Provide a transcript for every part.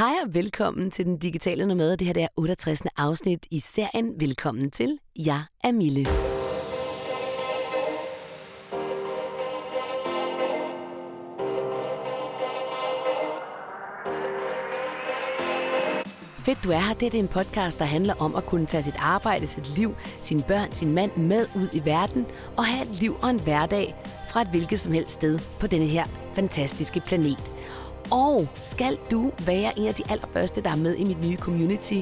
Hej og velkommen til den digitale nomade. Det her det er 68. afsnit i serien Velkommen til. Jeg er Mille. Fedt, du er her. Det er en podcast, der handler om at kunne tage sit arbejde, sit liv, sine børn, sin mand med ud i verden og have et liv og en hverdag fra et hvilket som helst sted på denne her fantastiske planet. Og skal du være en af de allerførste, der er med i mit nye community,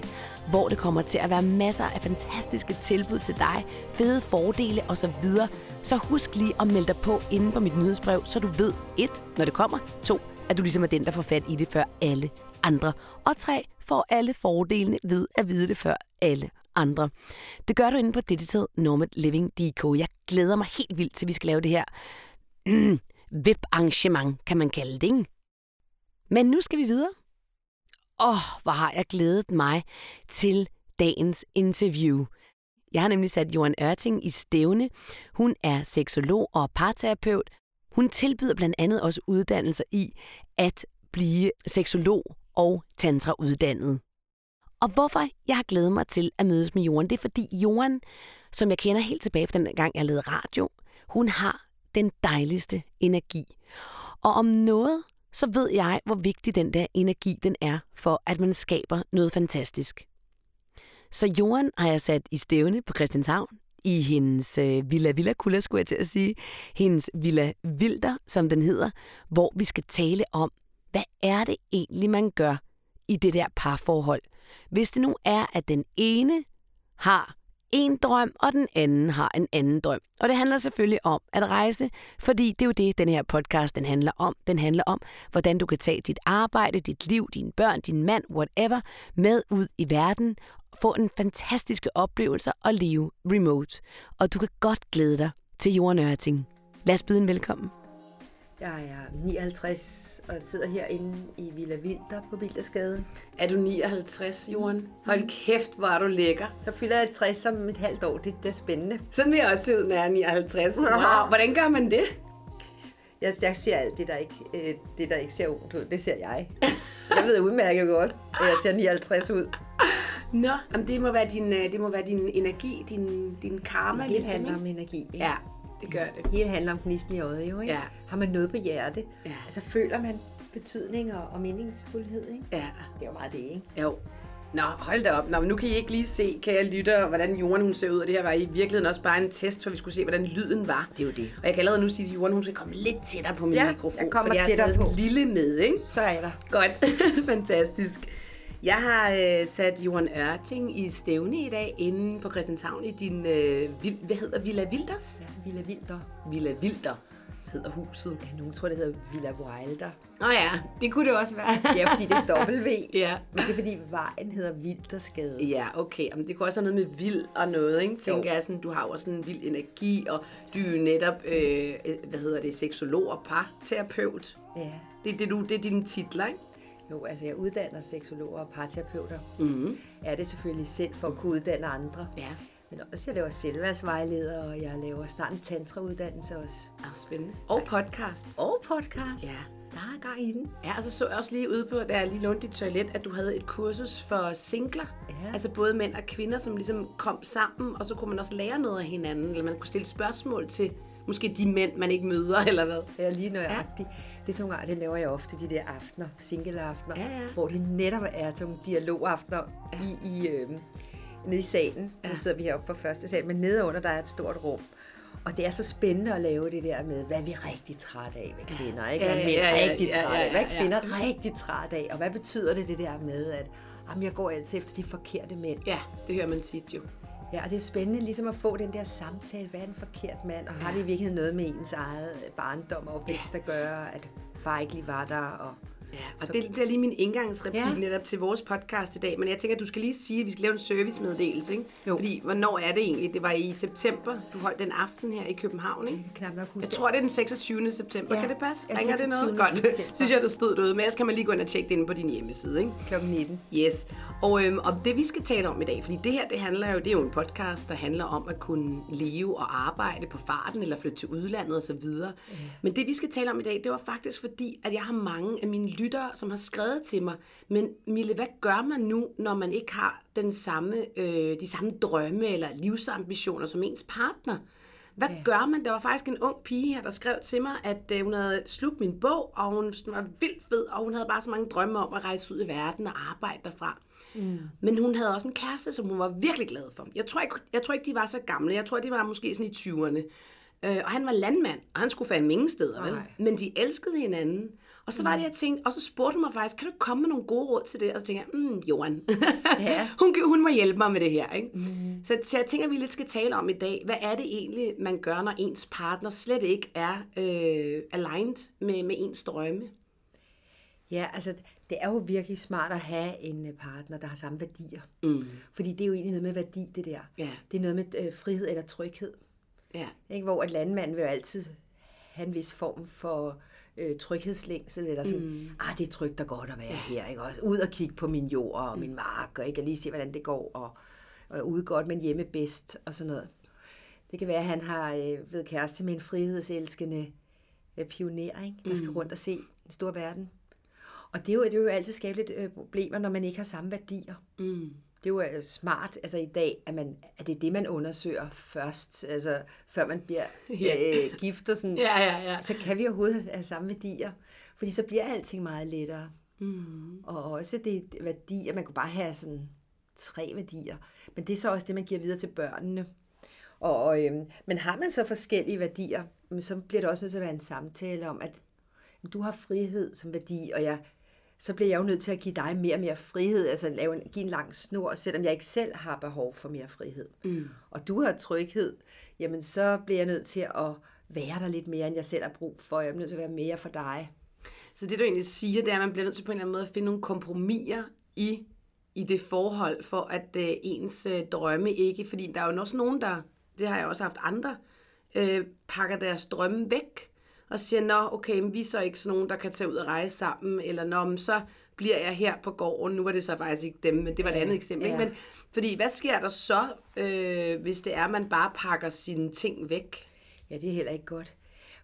hvor det kommer til at være masser af fantastiske tilbud til dig, fede fordele osv., så husk lige at melde dig på inde på mit nyhedsbrev, så du ved, et, når det kommer, to, at du ligesom er den, der får fat i det før alle andre, og tre, får alle fordelene ved at vide det før alle andre. Det gør du inde på Digital Nomad Living DK. Jeg glæder mig helt vildt til, at vi skal lave det her mm, VIP-arrangement, kan man kalde det, ikke? Men nu skal vi videre. Åh, oh, hvor har jeg glædet mig til dagens interview. Jeg har nemlig sat Johan Ørting i stævne. Hun er seksolog og parterapeut. Hun tilbyder blandt andet også uddannelser i at blive seksolog og tantrauddannet. Og hvorfor jeg har glædet mig til at mødes med Johan, det er fordi Johan, som jeg kender helt tilbage fra den gang, jeg lavede radio, hun har den dejligste energi. Og om noget, så ved jeg, hvor vigtig den der energi den er, for at man skaber noget fantastisk. Så Johan har jeg sat i stævne på Christianshavn, i hendes øh, Villa Villa Kulla, skulle jeg til at sige, hendes Villa Vilder, som den hedder, hvor vi skal tale om, hvad er det egentlig, man gør i det der parforhold? Hvis det nu er, at den ene har en drøm, og den anden har en anden drøm. Og det handler selvfølgelig om at rejse, fordi det er jo det, den her podcast den handler om. Den handler om, hvordan du kan tage dit arbejde, dit liv, dine børn, din mand, whatever, med ud i verden, få en fantastiske oplevelser og leve remote. Og du kan godt glæde dig til jordnørting. Lad os byde en velkommen. Jeg er 59 og sidder herinde i Villa Vilder på Vildersgade. Er du 59, Jorden? Hold kæft, hvor er du lækker. Så fylder jeg 60 om et halvt år. Det, det er spændende. Sådan vil jeg også se ud, når jeg er 59. Wow. Hvordan gør man det? Jeg, jeg ser alt det, der ikke, øh, det, der ikke ser ungt ud. Det ser jeg. Jeg ved udmærket godt, at jeg ser 59 ud. Nå, jamen det må være din, øh, det må være din energi, din, din karma. Det ligesom, handler om energi. Ja. ja det gør det. Hele handler om gnisten i øjet, jo, ikke? Ja. Har man noget på hjerte, ja. altså føler man betydning og, og meningsfuldhed, ikke? Ja. Det er jo meget det, ikke? Jo. Nå, hold da op. Nå, nu kan I ikke lige se, kan jeg lytte, hvordan Jorden hun ser ud. Og det her var i virkeligheden også bare en test, for vi skulle se, hvordan lyden var. Det er jo det. Og jeg kan allerede nu sige, at Jorden hun skal komme lidt tættere på min ja, mikrofon. jeg kommer for jeg tættere har taget på. lille med, ikke? Så er der. Godt. Fantastisk. Jeg har øh, sat Johan Ørting i stævne i dag inde på Christianshavn i din, øh, hvad hedder Villa Wilders? Ja, Villa Vilder. Villa Wilder hedder huset. Ja, nogen tror, det hedder Villa Wilder. Åh oh ja, det kunne det også være. ja, fordi det er W. ja. Men det er fordi vejen hedder Vildersgade. Ja, okay. Men det kunne også have noget med vild og noget, ikke? Tænker jo. jeg sådan, du har jo også en vild energi, og du er jo netop, øh, hvad hedder det, seksolog og parterapeut. Ja. Det, er det, du, det er dine titler, ikke? Jo, altså jeg uddanner seksologer og parterapeuter. Mm-hmm. Er det selvfølgelig selv for at kunne uddanne andre. Ja. Men også jeg laver selvværdsvejleder, og jeg laver snart en tantrauddannelse også. Ah, spændende. Og podcasts. Og podcast. Ja. Der er gang i den. Ja, og så så jeg også lige ude på, da jeg lige lånte dit toilet, at du havde et kursus for singler. Ja. Altså både mænd og kvinder, som ligesom kom sammen, og så kunne man også lære noget af hinanden, eller man kunne stille spørgsmål til måske de mænd, man ikke møder, eller hvad? Ja, lige nøjagtigt. Ja. Det er nogle det laver jeg ofte, de der aftener, single-aftener, ja, ja. hvor det netop er sådan nogle dialogaftener ja. i, i øh, nede i salen. Ja. Nu sidder vi heroppe på første sal, men nede under der er et stort rum. Og det er så spændende at lave det der med, hvad er vi rigtig træt af med kvinder, ikke? Hvad er mænd ja, rigtig træt af? Hvad er kvinder ja. rigtig træt af? Og hvad betyder det, det der med, at jamen, jeg går altid efter de forkerte mænd? Ja, det hører man tit jo. Ja, og det er spændende ligesom at få den der samtale. Hvad er en forkert mand? Og har det i virkeligheden noget med ens eget barndom og opvækst at gøre, at far ikke lige var der, og Ja, og så... det, det er lige min indgangsreplik ja. netop til vores podcast i dag. Men jeg tænker, at du skal lige sige, at vi skal lave en servicemeddelelse. Ikke? Jo. Fordi, hvornår er det egentlig? Det var i september, du holdt den aften her i København. Ikke? Jeg knap nok huske Jeg tror, det er den 26. september. Ja. Kan det passe? Ja, Ringer det noget? Godt. september. Synes jeg, der stod derude. Men ellers kan man lige gå ind og tjekke det inde på din hjemmeside. Ikke? Klokken 19. Yes. Og, øhm, og det vi skal tale om i dag, fordi det her, det handler jo, det er jo en podcast, der handler om at kunne leve og arbejde på farten, eller flytte til udlandet osv. Mm. Men det vi skal tale om i dag, det var faktisk fordi, at jeg har mange af mine lyttere, som har skrevet til mig, men Mille, hvad gør man nu, når man ikke har den samme, øh, de samme drømme eller livsambitioner som ens partner? Hvad ja. gør man? Der var faktisk en ung pige her, der skrev til mig, at øh, hun havde slugt min bog, og hun var vildt fed, og hun havde bare så mange drømme om at rejse ud i verden og arbejde derfra. Mm. Men hun havde også en kæreste, som hun var virkelig glad for. Jeg tror, ikke, jeg tror ikke, de var så gamle. Jeg tror, de var måske sådan i 20'erne. Øh, og han var landmand, og han skulle fandme ingen steder, vel? Men de elskede hinanden. Og så var det, jeg tænkte, og så spurgte hun mig faktisk, kan du komme med nogle gode råd til det? Og så tænkte jeg, mm, Johan, ja. hun, hun må hjælpe mig med det her. Ikke? Mm. Så, så jeg tænker, at vi lidt skal tale om i dag, hvad er det egentlig, man gør, når ens partner slet ikke er øh, aligned med, med ens drømme? Ja, altså det er jo virkelig smart at have en øh, partner, der har samme værdier. Mm. Fordi det er jo egentlig noget med værdi, det der. Ja. Det er noget med øh, frihed eller tryghed. Ja. Ikke? Hvor et landmand vil jo altid have en vis form for øh, tryghedslængsel, eller sådan, mm. ah, det er trygt og godt at være ja. her, ikke? Også ud og kigge på min jord og mm. min mark, og ikke? Og lige se, hvordan det går, og, og ude godt, men hjemme bedst, og sådan noget. Det kan være, at han har øh, ved kæreste med en frihedselskende øh, pioner, ikke? der skal mm. rundt og se den store verden. Og det er jo, det er jo altid skabt lidt øh, problemer, når man ikke har samme værdier. Mm det er jo øh, smart altså i dag, at, man, at det er det, man undersøger først, altså før man bliver ja. øh, gift og sådan. Ja, ja, ja. Så kan vi overhovedet have samme værdier, fordi så bliver alting meget lettere. Mm. Og også det værdier, man kan bare have sådan tre værdier, men det er så også det, man giver videre til børnene. Og, øhm, men har man så forskellige værdier, så bliver det også nødt til at være en samtale om, at du har frihed som værdi, og jeg så bliver jeg jo nødt til at give dig mere og mere frihed, altså lave en, give en lang snor, selvom jeg ikke selv har behov for mere frihed. Mm. Og du har tryghed, jamen så bliver jeg nødt til at være der lidt mere, end jeg selv har brug for. Jeg er nødt til at være mere for dig. Så det du egentlig siger, det er, at man bliver nødt til på en eller anden måde at finde nogle kompromiser i, i det forhold, for at øh, ens øh, drømme ikke, fordi der er jo også nogen, der, det har jeg også haft andre, øh, pakker deres drømme væk, og siger, nå, okay, men vi er så ikke sådan nogen, der kan tage ud og rejse sammen, eller nå, men så bliver jeg her på gården. Nu var det så faktisk ikke dem, men det var et andet eksempel. Ja. Ikke? Men, fordi hvad sker der så, øh, hvis det er, at man bare pakker sine ting væk? Ja, det er heller ikke godt.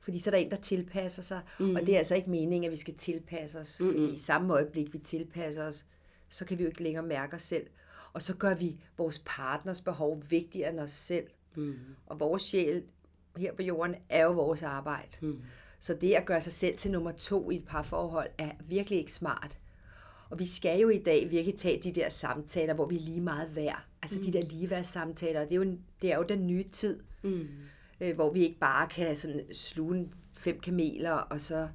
Fordi så er der en, der tilpasser sig, mm. og det er altså ikke meningen, at vi skal tilpasse os. Mm-hmm. Fordi i samme øjeblik, vi tilpasser os, så kan vi jo ikke længere mærke os selv. Og så gør vi vores partners behov vigtigere end os selv. Mm. Og vores sjæl her på jorden er jo vores arbejde. Mm. Så det at gøre sig selv til nummer to i et parforhold er virkelig ikke smart. Og vi skal jo i dag virkelig tage de der samtaler, hvor vi er lige meget værd. Altså mm. de der ligeværdsamtaler, det er jo, det er jo den nye tid, mm. øh, hvor vi ikke bare kan sådan sluge fem kameler og så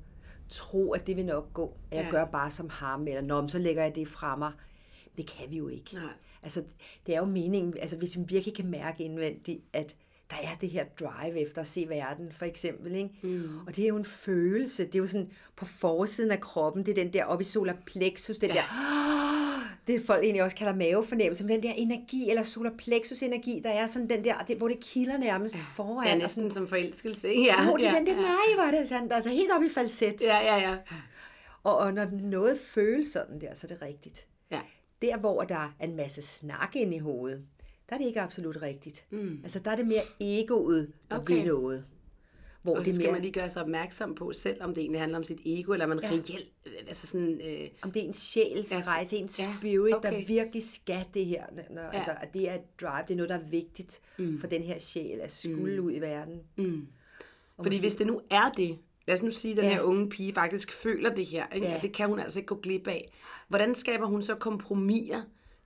tro, at det vil nok gå. Jeg ja. gør bare som ham, eller når så lægger jeg det fra mig. Det kan vi jo ikke. Nej. Altså, det er jo meningen, altså hvis vi virkelig kan mærke indvendigt, at der er det her drive efter at se verden, for eksempel. Ikke? Mm. Og det er jo en følelse. Det er jo sådan på forsiden af kroppen. Det er den der oppe i solar plexus, den ja. der... Det folk egentlig også kalder mavefornemmelse, men den der energi, eller solar plexus energi, der er sådan den der, det, hvor det kilder nærmest ja. foran. Det er næsten sådan, som forelskelse, ikke? Ja. Oh, det er ja, den der, ja. nej, er det sådan, altså helt op i falset. Ja, ja, ja. Og, og når noget føles sådan der, så er det rigtigt. Ja. Der, hvor der er en masse snak ind i hovedet, der er det ikke absolut rigtigt. Mm. Altså, der er det mere egoet, der okay. vil noget. Hvor og det skal mere... man lige gøre sig opmærksom på selv, om det egentlig handler om sit ego, eller man ja. reelt, altså sådan... Øh... Om det er en sjæls ja. en spirit, ja. okay. der virkelig skal det her. Når, ja. Altså, at det er drive, det er noget, der er vigtigt mm. for den her sjæl, at skulle mm. ud i verden. Mm. Fordi måske... hvis det nu er det, lad os nu sige, at den ja. her unge pige faktisk føler det her, ikke? Ja. og det kan hun altså ikke gå glip af. Hvordan skaber hun så kompromiser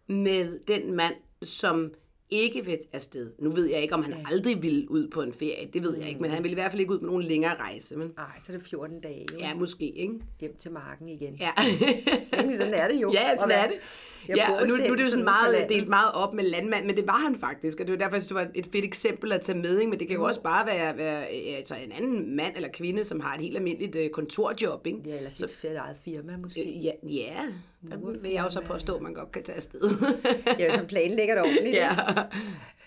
med den mand, som ikke vil afsted. Nu ved jeg ikke, om han ja. aldrig ville ud på en ferie. Det ved jeg ikke, men han ville i hvert fald ikke ud på nogen længere rejse. Men... Nej, så er det 14 dage. Jo. Ja, måske, ikke? Hjem til marken igen. Ja. sådan er det jo. Ja, sådan er det. Jeg ja, og nu, nu er det jo sådan meget delt meget op med landmand, men det var han faktisk, og det var derfor, jeg det var et fedt eksempel at tage med, ikke? men det kan jo også bare være, være altså en anden mand eller kvinde, som har et helt almindeligt uh, kontorjob. Ikke? Ja, eller sit så, fedt eget firma måske. Øh, ja, ja der vil jeg jo så påstå, at man godt kan tage afsted. ja, som planlægger det ordentligt. ja.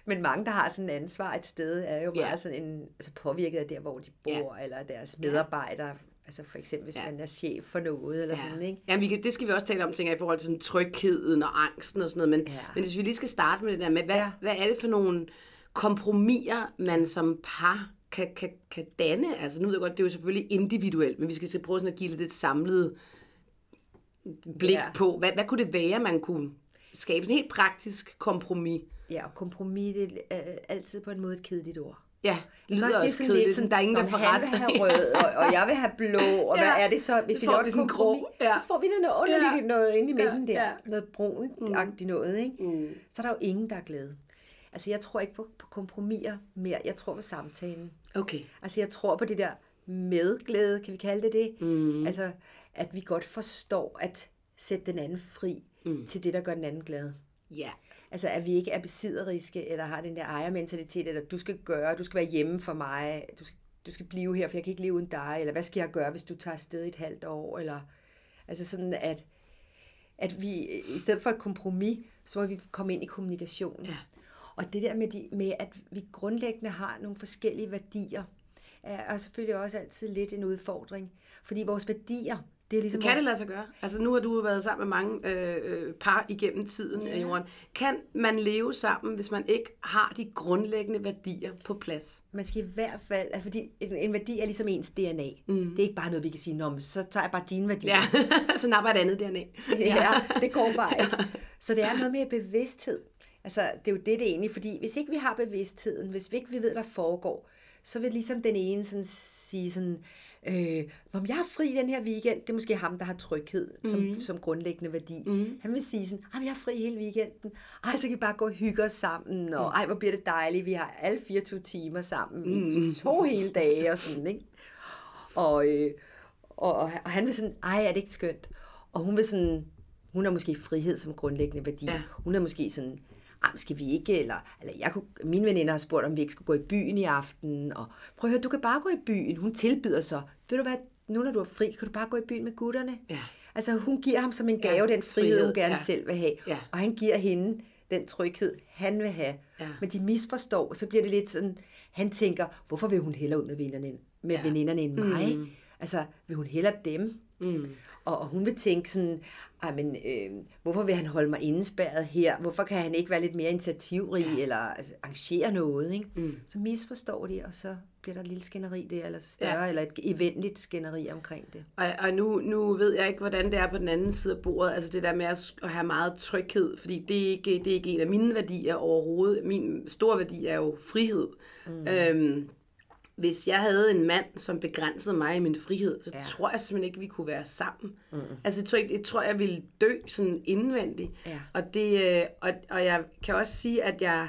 Men mange, der har sådan en ansvar et sted, er jo meget ja. sådan en, altså påvirket af der, hvor de bor, ja. eller deres medarbejdere Altså for eksempel, hvis ja. man er chef for noget, eller ja. sådan, ikke? Ja, vi kan, det skal vi også tale om, tænker jeg, i forhold til sådan trygheden og angsten og sådan noget. Men, ja. men hvis vi lige skal starte med det der med, hvad, ja. hvad er det for nogle kompromiser, man som par kan, kan, kan danne? Altså nu ved jeg godt, det er jo selvfølgelig individuelt, men vi skal prøve sådan at give lidt et samlet blik ja. på, hvad, hvad kunne det være, man kunne skabe? Sådan en helt praktisk kompromis. Ja, og kompromis, det er altid på en måde et kedeligt ord. Ja, det lyder også, også kedeligt. Sådan, der er ingen, der får ret. Han vil have rød, og, og jeg vil have blå, og ja. hvad er det så? Hvis vi laver et kompromis, grå. Ja. så får vi noget underligt ja. noget inde i midten ja. der. Ja. Noget brunt-agtigt mm. noget, ikke? Mm. Så er der jo ingen, der er glade. Altså, jeg tror ikke på, på kompromiser mere. Jeg tror på samtalen. Okay. Altså, jeg tror på det der medglæde, kan vi kalde det det? Mm. Altså, at vi godt forstår at sætte den anden fri mm. til det, der gør den anden glad. Ja. Altså, at vi ikke er besidderiske, eller har den der ejermentalitet, eller du skal gøre, du skal være hjemme for mig, du skal, du skal blive her, for jeg kan ikke leve uden dig, eller hvad skal jeg gøre, hvis du tager afsted et halvt år, eller altså sådan, at, at vi, i stedet for et kompromis, så må vi komme ind i kommunikation. Ja. Og det der med, de, med, at vi grundlæggende har nogle forskellige værdier, er selvfølgelig også altid lidt en udfordring. Fordi vores værdier, det er ligesom kan vores... det lade sig gøre? Altså nu har du været sammen med mange øh, øh par igennem tiden, ja. Jorden. Kan man leve sammen, hvis man ikke har de grundlæggende værdier på plads? Man skal i hvert fald, altså fordi en, en værdi er ligesom ens DNA. Mm. Det er ikke bare noget, vi kan sige, Nå, så tager jeg bare dine værdier. Ja, så napper et andet DNA. ja, det går bare ikke. Så det er noget mere bevidsthed. Altså, det er jo det, det er egentlig, fordi hvis ikke vi har bevidstheden, hvis vi ikke vi ved, der foregår, så vil ligesom den ene sådan sige sådan, øh, om jeg er fri den her weekend, det er måske ham, der har tryghed som, mm. som grundlæggende værdi. Mm. Han vil sige sådan, jeg er fri hele weekenden. Ej, så kan vi bare gå og hygge os sammen, og ej, hvor bliver det dejligt, vi har alle 24 timer sammen, mm. to hele dage og sådan, ikke? Og, øh, og, og han vil sådan, ej, er det ikke skønt? Og hun vil sådan, hun har måske frihed som grundlæggende værdi. Ja. Hun er måske sådan, skal vi ikke, eller, eller jeg kunne, mine veninder har spurgt, om vi ikke skulle gå i byen i aften, og prøv at høre, du kan bare gå i byen. Hun tilbyder så, ved du hvad, nu når du er fri, kan du bare gå i byen med gutterne? Ja. Altså hun giver ham som en gave ja, den frihed, frihed, hun gerne ja. selv vil have, ja. og han giver hende den tryghed, han vil have. Ja. Men de misforstår, så bliver det lidt sådan, han tænker, hvorfor vil hun hellere ud med veninderne, med ja. veninderne end mig? Mm. Altså, vil hun hellere dem? Mm. Og, og hun vil tænke sådan, men, øh, hvorfor vil han holde mig indespærret her? Hvorfor kan han ikke være lidt mere initiativrig ja. eller altså, arrangere noget? Ikke? Mm. Så misforstår de, og så bliver der et lille skænderi der, eller større, ja. eller et eventligt skænderi omkring det. Og, og nu, nu ved jeg ikke, hvordan det er på den anden side af bordet, altså det der med at, at have meget tryghed, fordi det er, ikke, det er ikke en af mine værdier overhovedet. Min store værdi er jo frihed. Mm. Øhm, hvis jeg havde en mand, som begrænsede mig i min frihed, så ja. tror jeg simpelthen ikke, vi kunne være sammen. Mm. Altså, jeg tror, jeg, jeg tror, jeg ville dø sådan indvendigt. Ja. Og, det, øh, og, og jeg kan også sige, at jeg...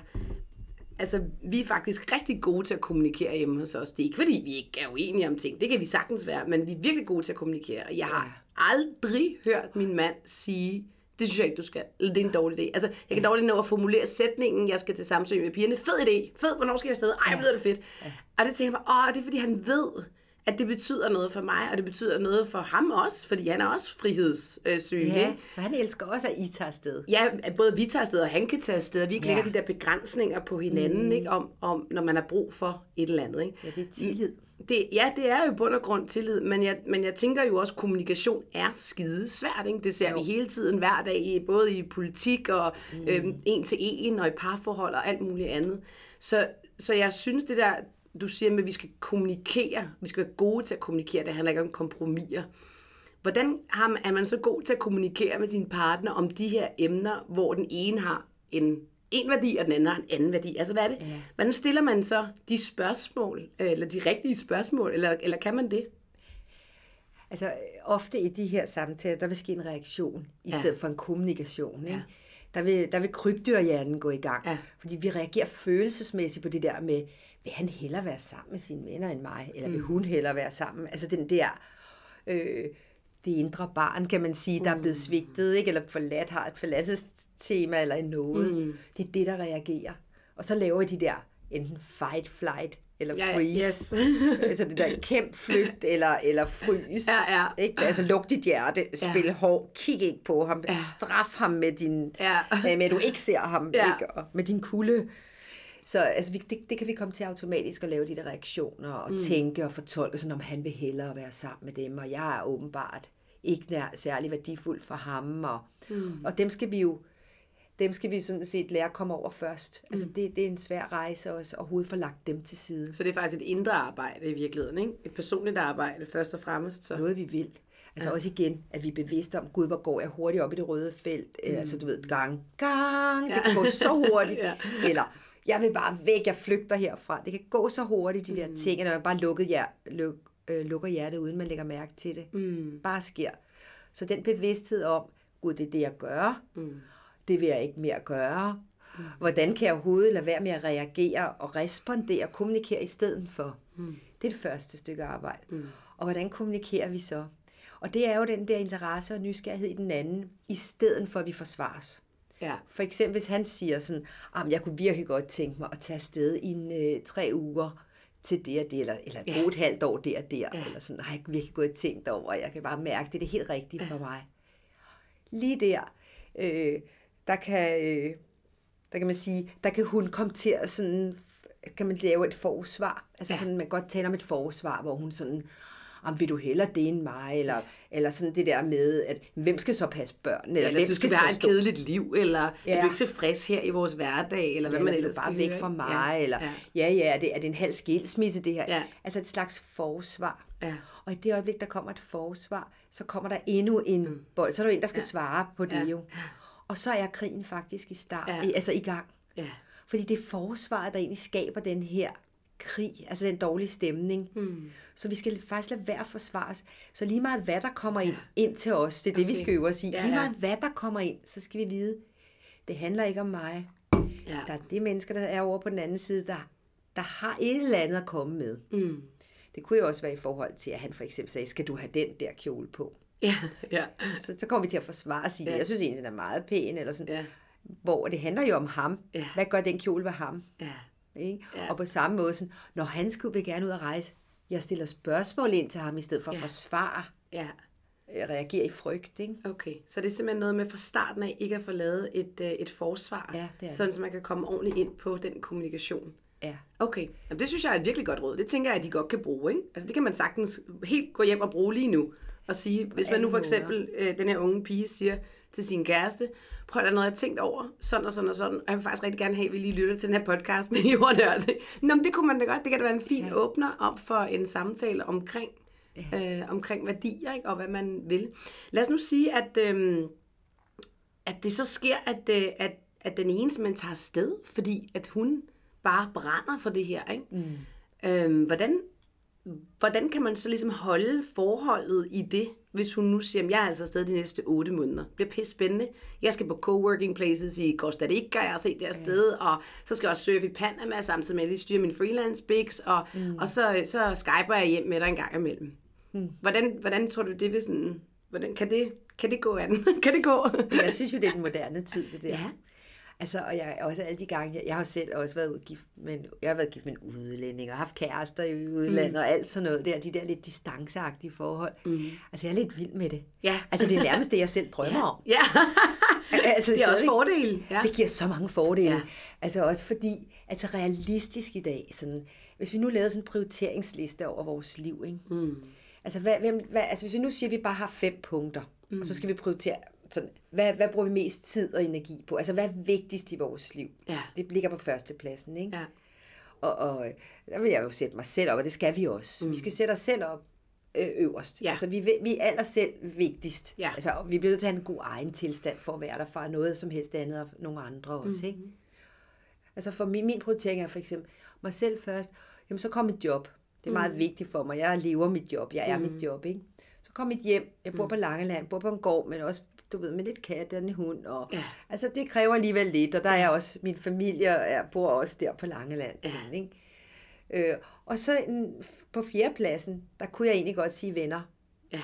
Altså, vi er faktisk rigtig gode til at kommunikere hjemme hos os. Det er ikke, fordi vi ikke er uenige om ting. Det kan vi sagtens være, men vi er virkelig gode til at kommunikere. Jeg har ja. aldrig hørt min mand sige, det synes jeg ikke, du skal. Det er en dårlig idé. Altså, jeg kan dårligt nå at formulere sætningen, jeg skal til Samsø med pigerne. Fed idé. Fed, hvornår skal jeg afsted? Ej, hvor det fedt. Ja. Og det tænker jeg bare, åh, det er fordi han ved, at det betyder noget for mig, og det betyder noget for ham også, fordi han er også frihedssyg. Ja, så han elsker også, at I tager afsted. Ja, både vi tager afsted, og han kan tage afsted, og vi ikke ja. lægger de der begrænsninger på hinanden, mm. ikke, om, om, når man har brug for et eller andet. Ikke? Ja, det er tillid. Det, ja, det er jo bund og grund tillid, men jeg, men jeg tænker jo også, at kommunikation er skide svært. Ikke? Det ser jo. vi hele tiden, hver dag, både i politik og mm. øhm, en til en, og i parforhold og alt muligt andet. Så, så jeg synes, det der, du siger med, at vi skal kommunikere, vi skal være gode til at kommunikere, det handler ikke om kompromiser. Hvordan er man så god til at kommunikere med sin partner om de her emner, hvor den ene har en en værdi, og den anden har en anden værdi. Altså, hvad er det? Ja. Hvordan stiller man så de spørgsmål, eller de rigtige spørgsmål, eller, eller kan man det? Altså, ofte i de her samtaler, der vil ske en reaktion, i ja. stedet for en kommunikation. Ikke? Ja. Der vil, der vil krybdyrhjernen gå i gang. Ja. Fordi vi reagerer følelsesmæssigt på det der med, vil han hellere være sammen med sine venner end mig? Eller vil mm. hun hellere være sammen? Altså den der... Øh, det indre barn, kan man sige, der er blevet mm. svigtet, ikke? eller forladt, har et forladtestema eller noget. Mm. Det er det, der reagerer. Og så laver de der enten fight, flight eller freeze. Ja, yes. altså det der kæmp, flygt eller, eller frys. Ja, ja. Ikke? Altså luk dit hjerte, spil ja. hård, kig ikke på ham, ja. straf ham med din, ja. med at du ikke ser ham, ja. ikke? Og med din kulde. Så altså, vi, det, det kan vi komme til automatisk at lave de der reaktioner og mm. tænke og fortolke, sådan om han vil hellere være sammen med dem, og jeg er åbenbart ikke nær, særlig værdifuld for ham. Og, mm. og dem skal vi jo dem skal vi sådan set lære at komme over først. Altså, mm. Altså det, det er en svær rejse også, at overhovedet få lagt dem til side. Så det er faktisk et indre arbejde i virkeligheden, ikke? Et personligt arbejde først og fremmest. Så. Noget vi vil. Altså ja. også igen, at vi er bevidste om, gud, hvor går jeg hurtigt op i det røde felt. Mm. Altså du ved, gang, gang, ja. det kan gå så hurtigt. ja. Eller, jeg vil bare væk, jeg flygter herfra. Det kan gå så hurtigt, de der mm. ting, når man bare lukket hjer, luk, øh, lukker hjertet, uden man lægger mærke til det. Mm. Bare sker. Så den bevidsthed om, gud, det er det, jeg gør. Mm. Det vil jeg ikke mere gøre. Mm. Hvordan kan jeg overhovedet lade være med at reagere og respondere og kommunikere i stedet for? Mm. Det er det første stykke arbejde. Mm. Og hvordan kommunikerer vi så? Og det er jo den der interesse og nysgerrighed i den anden, i stedet for at vi forsvares. Ja. For eksempel hvis han siger sådan, at jeg kunne virkelig godt tænke mig at tage afsted i en, øh, tre uger til det og det, eller, eller ja. et halvt år der og der, ja. eller sådan, har jeg virkelig godt tænkt over, jeg kan bare mærke, det er det helt rigtige ja. for mig. Lige der, øh, der kan, øh, der kan man sige, der kan hun komme til at sådan, kan man lave et forsvar, altså ja. sådan, man godt tale om et forsvar, hvor hun sådan, om vil du hellere det end mig, eller, eller sådan det der med, at hvem skal så passe børn, eller, eller hvem synes skal du, have et kedeligt liv, eller ja. er du ikke tilfreds her i vores hverdag, eller hvad ja, man ellers bare væk fra mig, ja. eller ja, ja, er det, er det en halv skilsmisse det her? Ja. Altså et slags forsvar. Ja. Og i det øjeblik, der kommer et forsvar, så kommer der endnu en mm. bold, så er der en, der skal ja. svare på det ja. jo. Og så er krigen faktisk i start, ja. altså i gang. Ja. Fordi det er forsvaret, der egentlig skaber den her krig, altså den dårlige stemning. Mm. Så vi skal faktisk lade være forsvares. Så lige meget hvad der kommer ind, ind til os, det er okay. det, vi skal øve os i. Ja, lige meget hvad der kommer ind, så skal vi vide, det handler ikke om mig. Ja. Der er det mennesker, der er over på den anden side, der, der har et eller andet at komme med. Mm. Det kunne jo også være i forhold til, at han for eksempel sagde, skal du have den der kjole på? Ja, ja. Så, så kommer vi til at forsvare og sige, ja. jeg synes egentlig, den er meget pæn, eller sådan. Ja. Hvor det handler jo om ham. Ja. Hvad gør den kjole ved ham? Ja. Ikke? Ja. Og på samme måde, sådan, når han skulle vil gerne ud at rejse, jeg stiller spørgsmål ind til ham, i stedet for ja. at forsvare. Ja. Reagere i frygt. Ikke? Okay, så det er simpelthen noget med fra starten af ikke at få lavet et, øh, et forsvar, ja, det er sådan så man kan komme ordentligt ind på den kommunikation. Ja. Okay, Jamen, det synes jeg er et virkelig godt råd. Det tænker jeg, at de godt kan bruge. Ikke? Altså, det kan man sagtens helt gå hjem og bruge lige nu. Og sige, hvis man nu for eksempel, øh, den her unge pige siger til sin kæreste, prøv at noget, jeg har tænkt over, sådan og sådan og sådan, og jeg vil faktisk rigtig gerne have, at vi lige lytter til den her podcast med jordnørd. Nå, men det kunne man da godt. Det kan da være en fin ja. åbner op for en samtale omkring, ja. øh, omkring værdier, ikke? og hvad man vil. Lad os nu sige, at, øh, at det så sker, at, øh, at, at den ene man tager sted, fordi at hun bare brænder for det her. Ikke? Mm. Øh, hvordan, hvordan kan man så ligesom holde forholdet i det, hvis hun nu siger, at jeg er altså afsted de næste 8 måneder. Det bliver pisse spændende. Jeg skal på coworking places i Costa Rica, jeg har set det afsted, ja. og så skal jeg også surfe i Panama, samtidig med at jeg styrer min freelance bigs, og, mm. og så, så skyper jeg hjem med dig en gang imellem. Mm. Hvordan, hvordan tror du, det vil sådan... Hvordan, kan, det, kan det gå an? kan det gå? jeg synes jo, det er den moderne tid, det der. Ja. Altså, og jeg også alle de gange, jeg, jeg har selv også været gift med, jeg har været gift med en udlænding, og haft kærester i udlandet, mm. og alt sådan noget der, de der lidt distanceagtige forhold. Mm. Altså, jeg er lidt vild med det. Ja. Altså, det er nærmest det, jeg selv drømmer ja. om. Ja. altså, det er også fordele. Ja. Det giver så mange fordele. Ja. Altså, også fordi, altså realistisk i dag, sådan, hvis vi nu lavede sådan en prioriteringsliste over vores liv, ikke? Mm. Altså, hvad, hvem, hvad, altså, hvis vi nu siger, at vi bare har fem punkter, mm. og så skal vi prioritere sådan, hvad, hvad bruger vi mest tid og energi på? Altså, hvad er vigtigst i vores liv? Ja. Det ligger på førstepladsen, ikke? Ja. Og, og der vil jeg jo sætte mig selv op, og det skal vi også. Mm. Vi skal sætte os selv op øh, øverst. Ja. Altså, vi, vi er aller selv vigtigst. Ja. Altså, vi bliver nødt til at have en god egen tilstand for at være der fra noget som helst andet og nogle andre også, mm. ikke? Altså, for min, min prioritering er for eksempel mig selv først. Jamen, så kom et job. Det er meget mm. vigtigt for mig. Jeg lever mit job. Jeg er mm. mit job, ikke? Så kom mit hjem. Jeg bor mm. på Langeland, bor på en gård, men også du ved, med lidt kat og en hund. Og, ja. Altså, det kræver alligevel lidt, og der er også, min familie er, bor også der på Langeland. Ja. Sådan, ikke? Øh, og så på fjerdepladsen, der kunne jeg egentlig godt sige venner. Ja.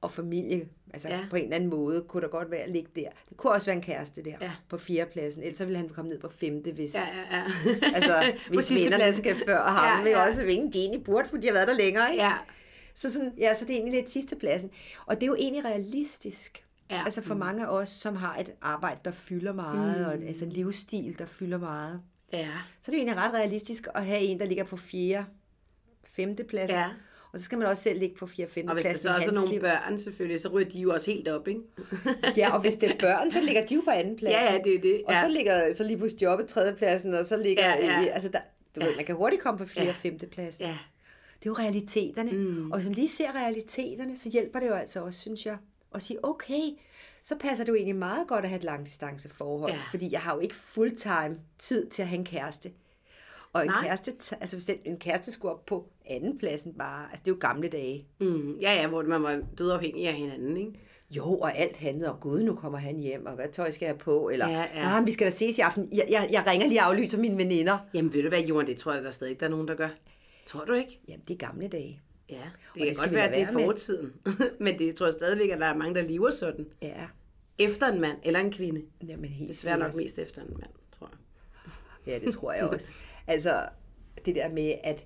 Og familie. Altså ja. på en eller anden måde kunne der godt være at ligge der. Det kunne også være en kæreste der ja. på fjerdepladsen. Ellers så ville han komme ned på femte, hvis, ja, ja, ja. altså, hvis vennerne skal før ham. Ja, ja. Vil også vinge, de egentlig burde, fordi de har været der længere. Ikke? Ja. Så, sådan, ja, så det er egentlig lidt sidste pladsen. Og det er jo egentlig realistisk. Ja. Altså for mm. mange af os, som har et arbejde, der fylder meget, mm. og altså en livsstil, der fylder meget. Ja. Så er det egentlig ret realistisk at have en, der ligger på fjerde, femte plads. Ja. Og så skal man også selv ligge på 4. 5. Og hvis der så også er nogle liv. børn selvfølgelig, så ryger de jo også helt op, ikke? ja, og hvis det er børn, så ligger de jo på anden plads. Ja, ja, det er det. Ja. Og så ligger så lige på jobbet tredje pladsen, og så ligger... Ja, ja. Altså, der, du ja. ved, man kan hurtigt komme på 4. Ja. og 5. pladsen. Ja. det er jo realiteterne. Mm. Og hvis man lige ser realiteterne, så hjælper det jo altså også, synes jeg, at sige, okay, så passer det jo egentlig meget godt at have et langdistanceforhold, ja. fordi jeg har jo ikke fulltime tid til at have en kæreste. Og en Nej. kæreste, altså hvis den, en kæreste skulle op på anden pladsen bare, altså det er jo gamle dage. Mm, ja, ja, hvor man var dødafhængig af hinanden, ikke? Jo, og alt handlede om, gud, nu kommer han hjem, og hvad tøj skal jeg på? Eller, Ja, ja, nej, vi skal da ses i aften. Jeg, jeg, jeg ringer lige og aflyser mine veninder. Jamen ved du hvad, Johan, det tror jeg, der stadig der er nogen, der gør. Tror du ikke? Jamen, det er gamle dage. Ja, det det kan godt være, at det er fortiden. Men det tror jeg stadigvæk, at der er mange, der lever sådan. Ja, Efter en mand eller en kvinde. jamen helt Desværre nok mest efter en mand, tror jeg. Ja, det tror jeg også. Altså, det der med, at,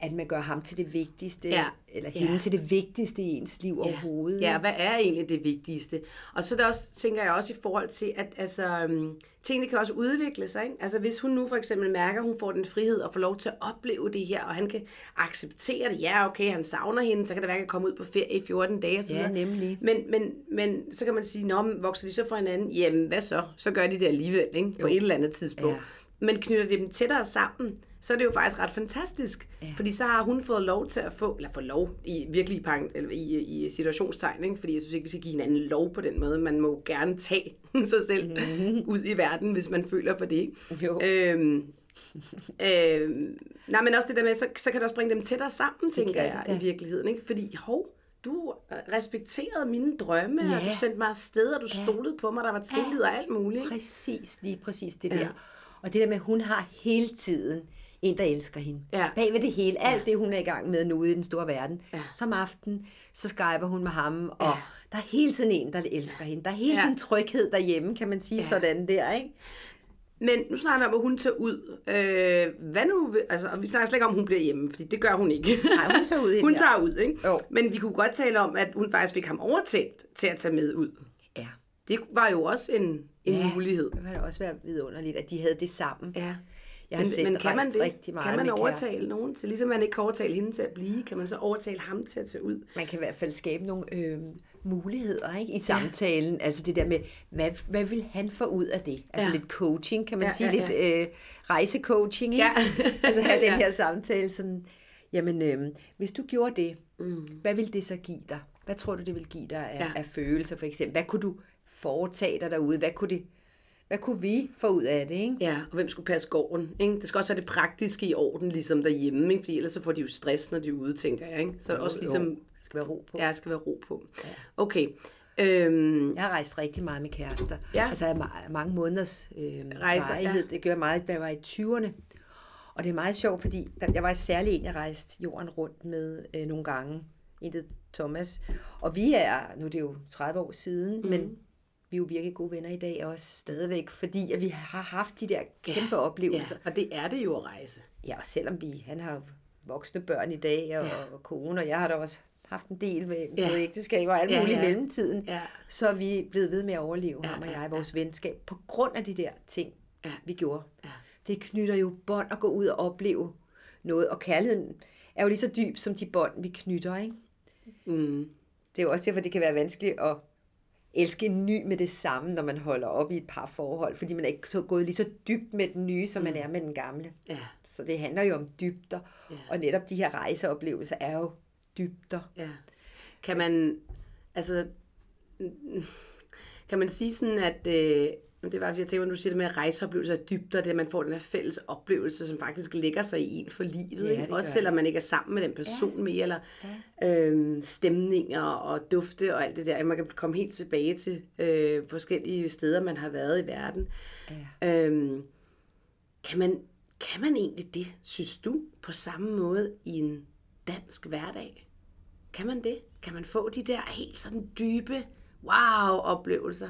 at man gør ham til det vigtigste, Ja. eller Ja. hende til det vigtigste i ens liv overhovedet. Ja, hvad er egentlig det vigtigste? Og så er det også, tænker jeg også i forhold til, at altså, um, tingene kan også udvikle sig. Ikke? Altså hvis hun nu for eksempel mærker, at hun får den frihed og får lov til at opleve det her, og han kan acceptere det, ja okay, han savner hende, så kan det være, at han kommer ud på ferie i 14 dage osv. Ja, nemlig. Men, men, men så kan man sige, Nå, men vokser de så fra hinanden? Jamen, hvad så? Så gør de det alligevel, ikke? På et eller andet tidspunkt. Ja. Men knytter de dem tættere sammen, så er det jo faktisk ret fantastisk. Ja. Fordi så har hun fået lov til at få, eller få lov i virkelig pang, eller i, i situationstegn, ikke? fordi jeg synes ikke, vi skal give hinanden lov på den måde. Man må gerne tage sig selv mm-hmm. ud i verden, hvis man føler for det. Ikke? Jo. Øhm, øhm, nej, men også det der med, så, så kan det også bringe dem tættere sammen, tænker kan jeg, det da. i virkeligheden. Ikke? Fordi, hov, du respekterede mine drømme, ja. og Ja. du sendte mig afsted, og du stolede på mig, der var tillid og alt muligt. Præcis, lige præcis det Ja. der. Og det der med, at hun har hele tiden en, der elsker hende. Ja. Bag ved det hele, alt det, hun er i gang med nu i den store verden. Ja. Som aften, så skyper hun med ham, og der er hele tiden en, der elsker hende. Der er hele Ja. tiden tryghed derhjemme, kan man sige sådan der, ikke? Men nu snakker vi om, at hun tager ud. Øh, hvad nu? Altså, og vi snakker slet ikke om, at hun bliver hjemme, fordi det gør hun ikke. Nej, hun tager ud, hun tager ud, ikke? Jo. Men vi kunne godt tale om, at hun faktisk fik ham overtalt til at tage med ud. Ja. Det var jo også en, en Ja. mulighed. Det kan da også være vidunderligt, at de havde det sammen. Ja. Jeg har men, selv men kan man det? rigtig meget kan man overtale kæresten. nogen til, ligesom man ikke kan overtale hende til at blive, kan man så overtale ham til at tage ud? Man kan i hvert fald skabe nogle øh, muligheder ikke, i samtalen. Ja. Altså det der med, hvad, hvad vil han få ud af det? Altså Ja. lidt coaching, kan man Ja, sige. ja, Lidt øh, rejsecoaching, ikke? Ja. altså have den Ja. her samtale sådan, jamen øh, hvis du gjorde det, mm. hvad vil det så give dig? Hvad tror du, det vil give dig af, Ja. ja. af følelser for eksempel? Hvad kunne du foretage dig derude? Hvad kunne, det, hvad kunne vi få ud af det, ikke? Ja, og hvem skulle passe gården? Ikke? Det skal også være det praktiske i orden, ligesom derhjemme, ikke? fordi ellers så får de jo stress, når de er ude, tænker jeg. Ikke? Så er det også Jo, ligesom, der skal være ro på. ja, der skal være ro på. Okay. Øhm, Jeg har rejst rigtig meget med kærester. Ja. Altså jeg har ma- mange måneders øh, Rejser, varighed. ja. Det gør jeg meget, da jeg var i 20'erne. Og det er meget sjovt, fordi der, jeg var særlig en, jeg rejste jorden rundt med øh, nogle gange. En Thomas. Og vi er, nu er det jo 30 år siden, mm. men vi er jo virkelig gode venner i dag også stadigvæk, fordi at vi har haft de der kæmpe ja, oplevelser. og det er det jo at rejse. Ja, og selvom vi, han har voksne børn i dag, og, ja. og kone, og jeg har da også haft en del med Ja. både ægteskaber og alt Ja, muligt i ja. mellemtiden, Ja. så er vi blevet ved med at overleve, Ja, ham og ja, jeg, vores venskab, på grund af de der ting, Ja. vi gjorde. Ja. Det knytter jo bånd at gå ud og opleve noget, og kærligheden er jo lige så dyb som de bånd, vi knytter, ikke? Mm. Det er jo også derfor, det kan være vanskeligt at elske en ny med det samme, når man holder op i et par forhold, fordi man er ikke så gået lige så dybt med den nye, som man er med den gamle. Ja, Så det handler jo om dybder, Ja. og netop de her rejseoplevelser er jo dybder. ja. Kan man, altså, mm, kan man sige sådan, at, øh, det var, jeg tænker, når du siger det med rejseoplevelser af dybder, det at man får den her fælles oplevelse, som faktisk lægger sig i en for livet. Ja, ikke? Også selvom man ikke er sammen med den person ja. mere, eller ja. øhm, stemninger og dufte og alt det der. Man kan komme helt tilbage til øh, forskellige steder, man har været i verden. Ja. Øhm, kan, man, kan man egentlig det, synes du, på samme måde i en dansk hverdag? Kan man det? Kan man få de der helt sådan dybe wow-oplevelser?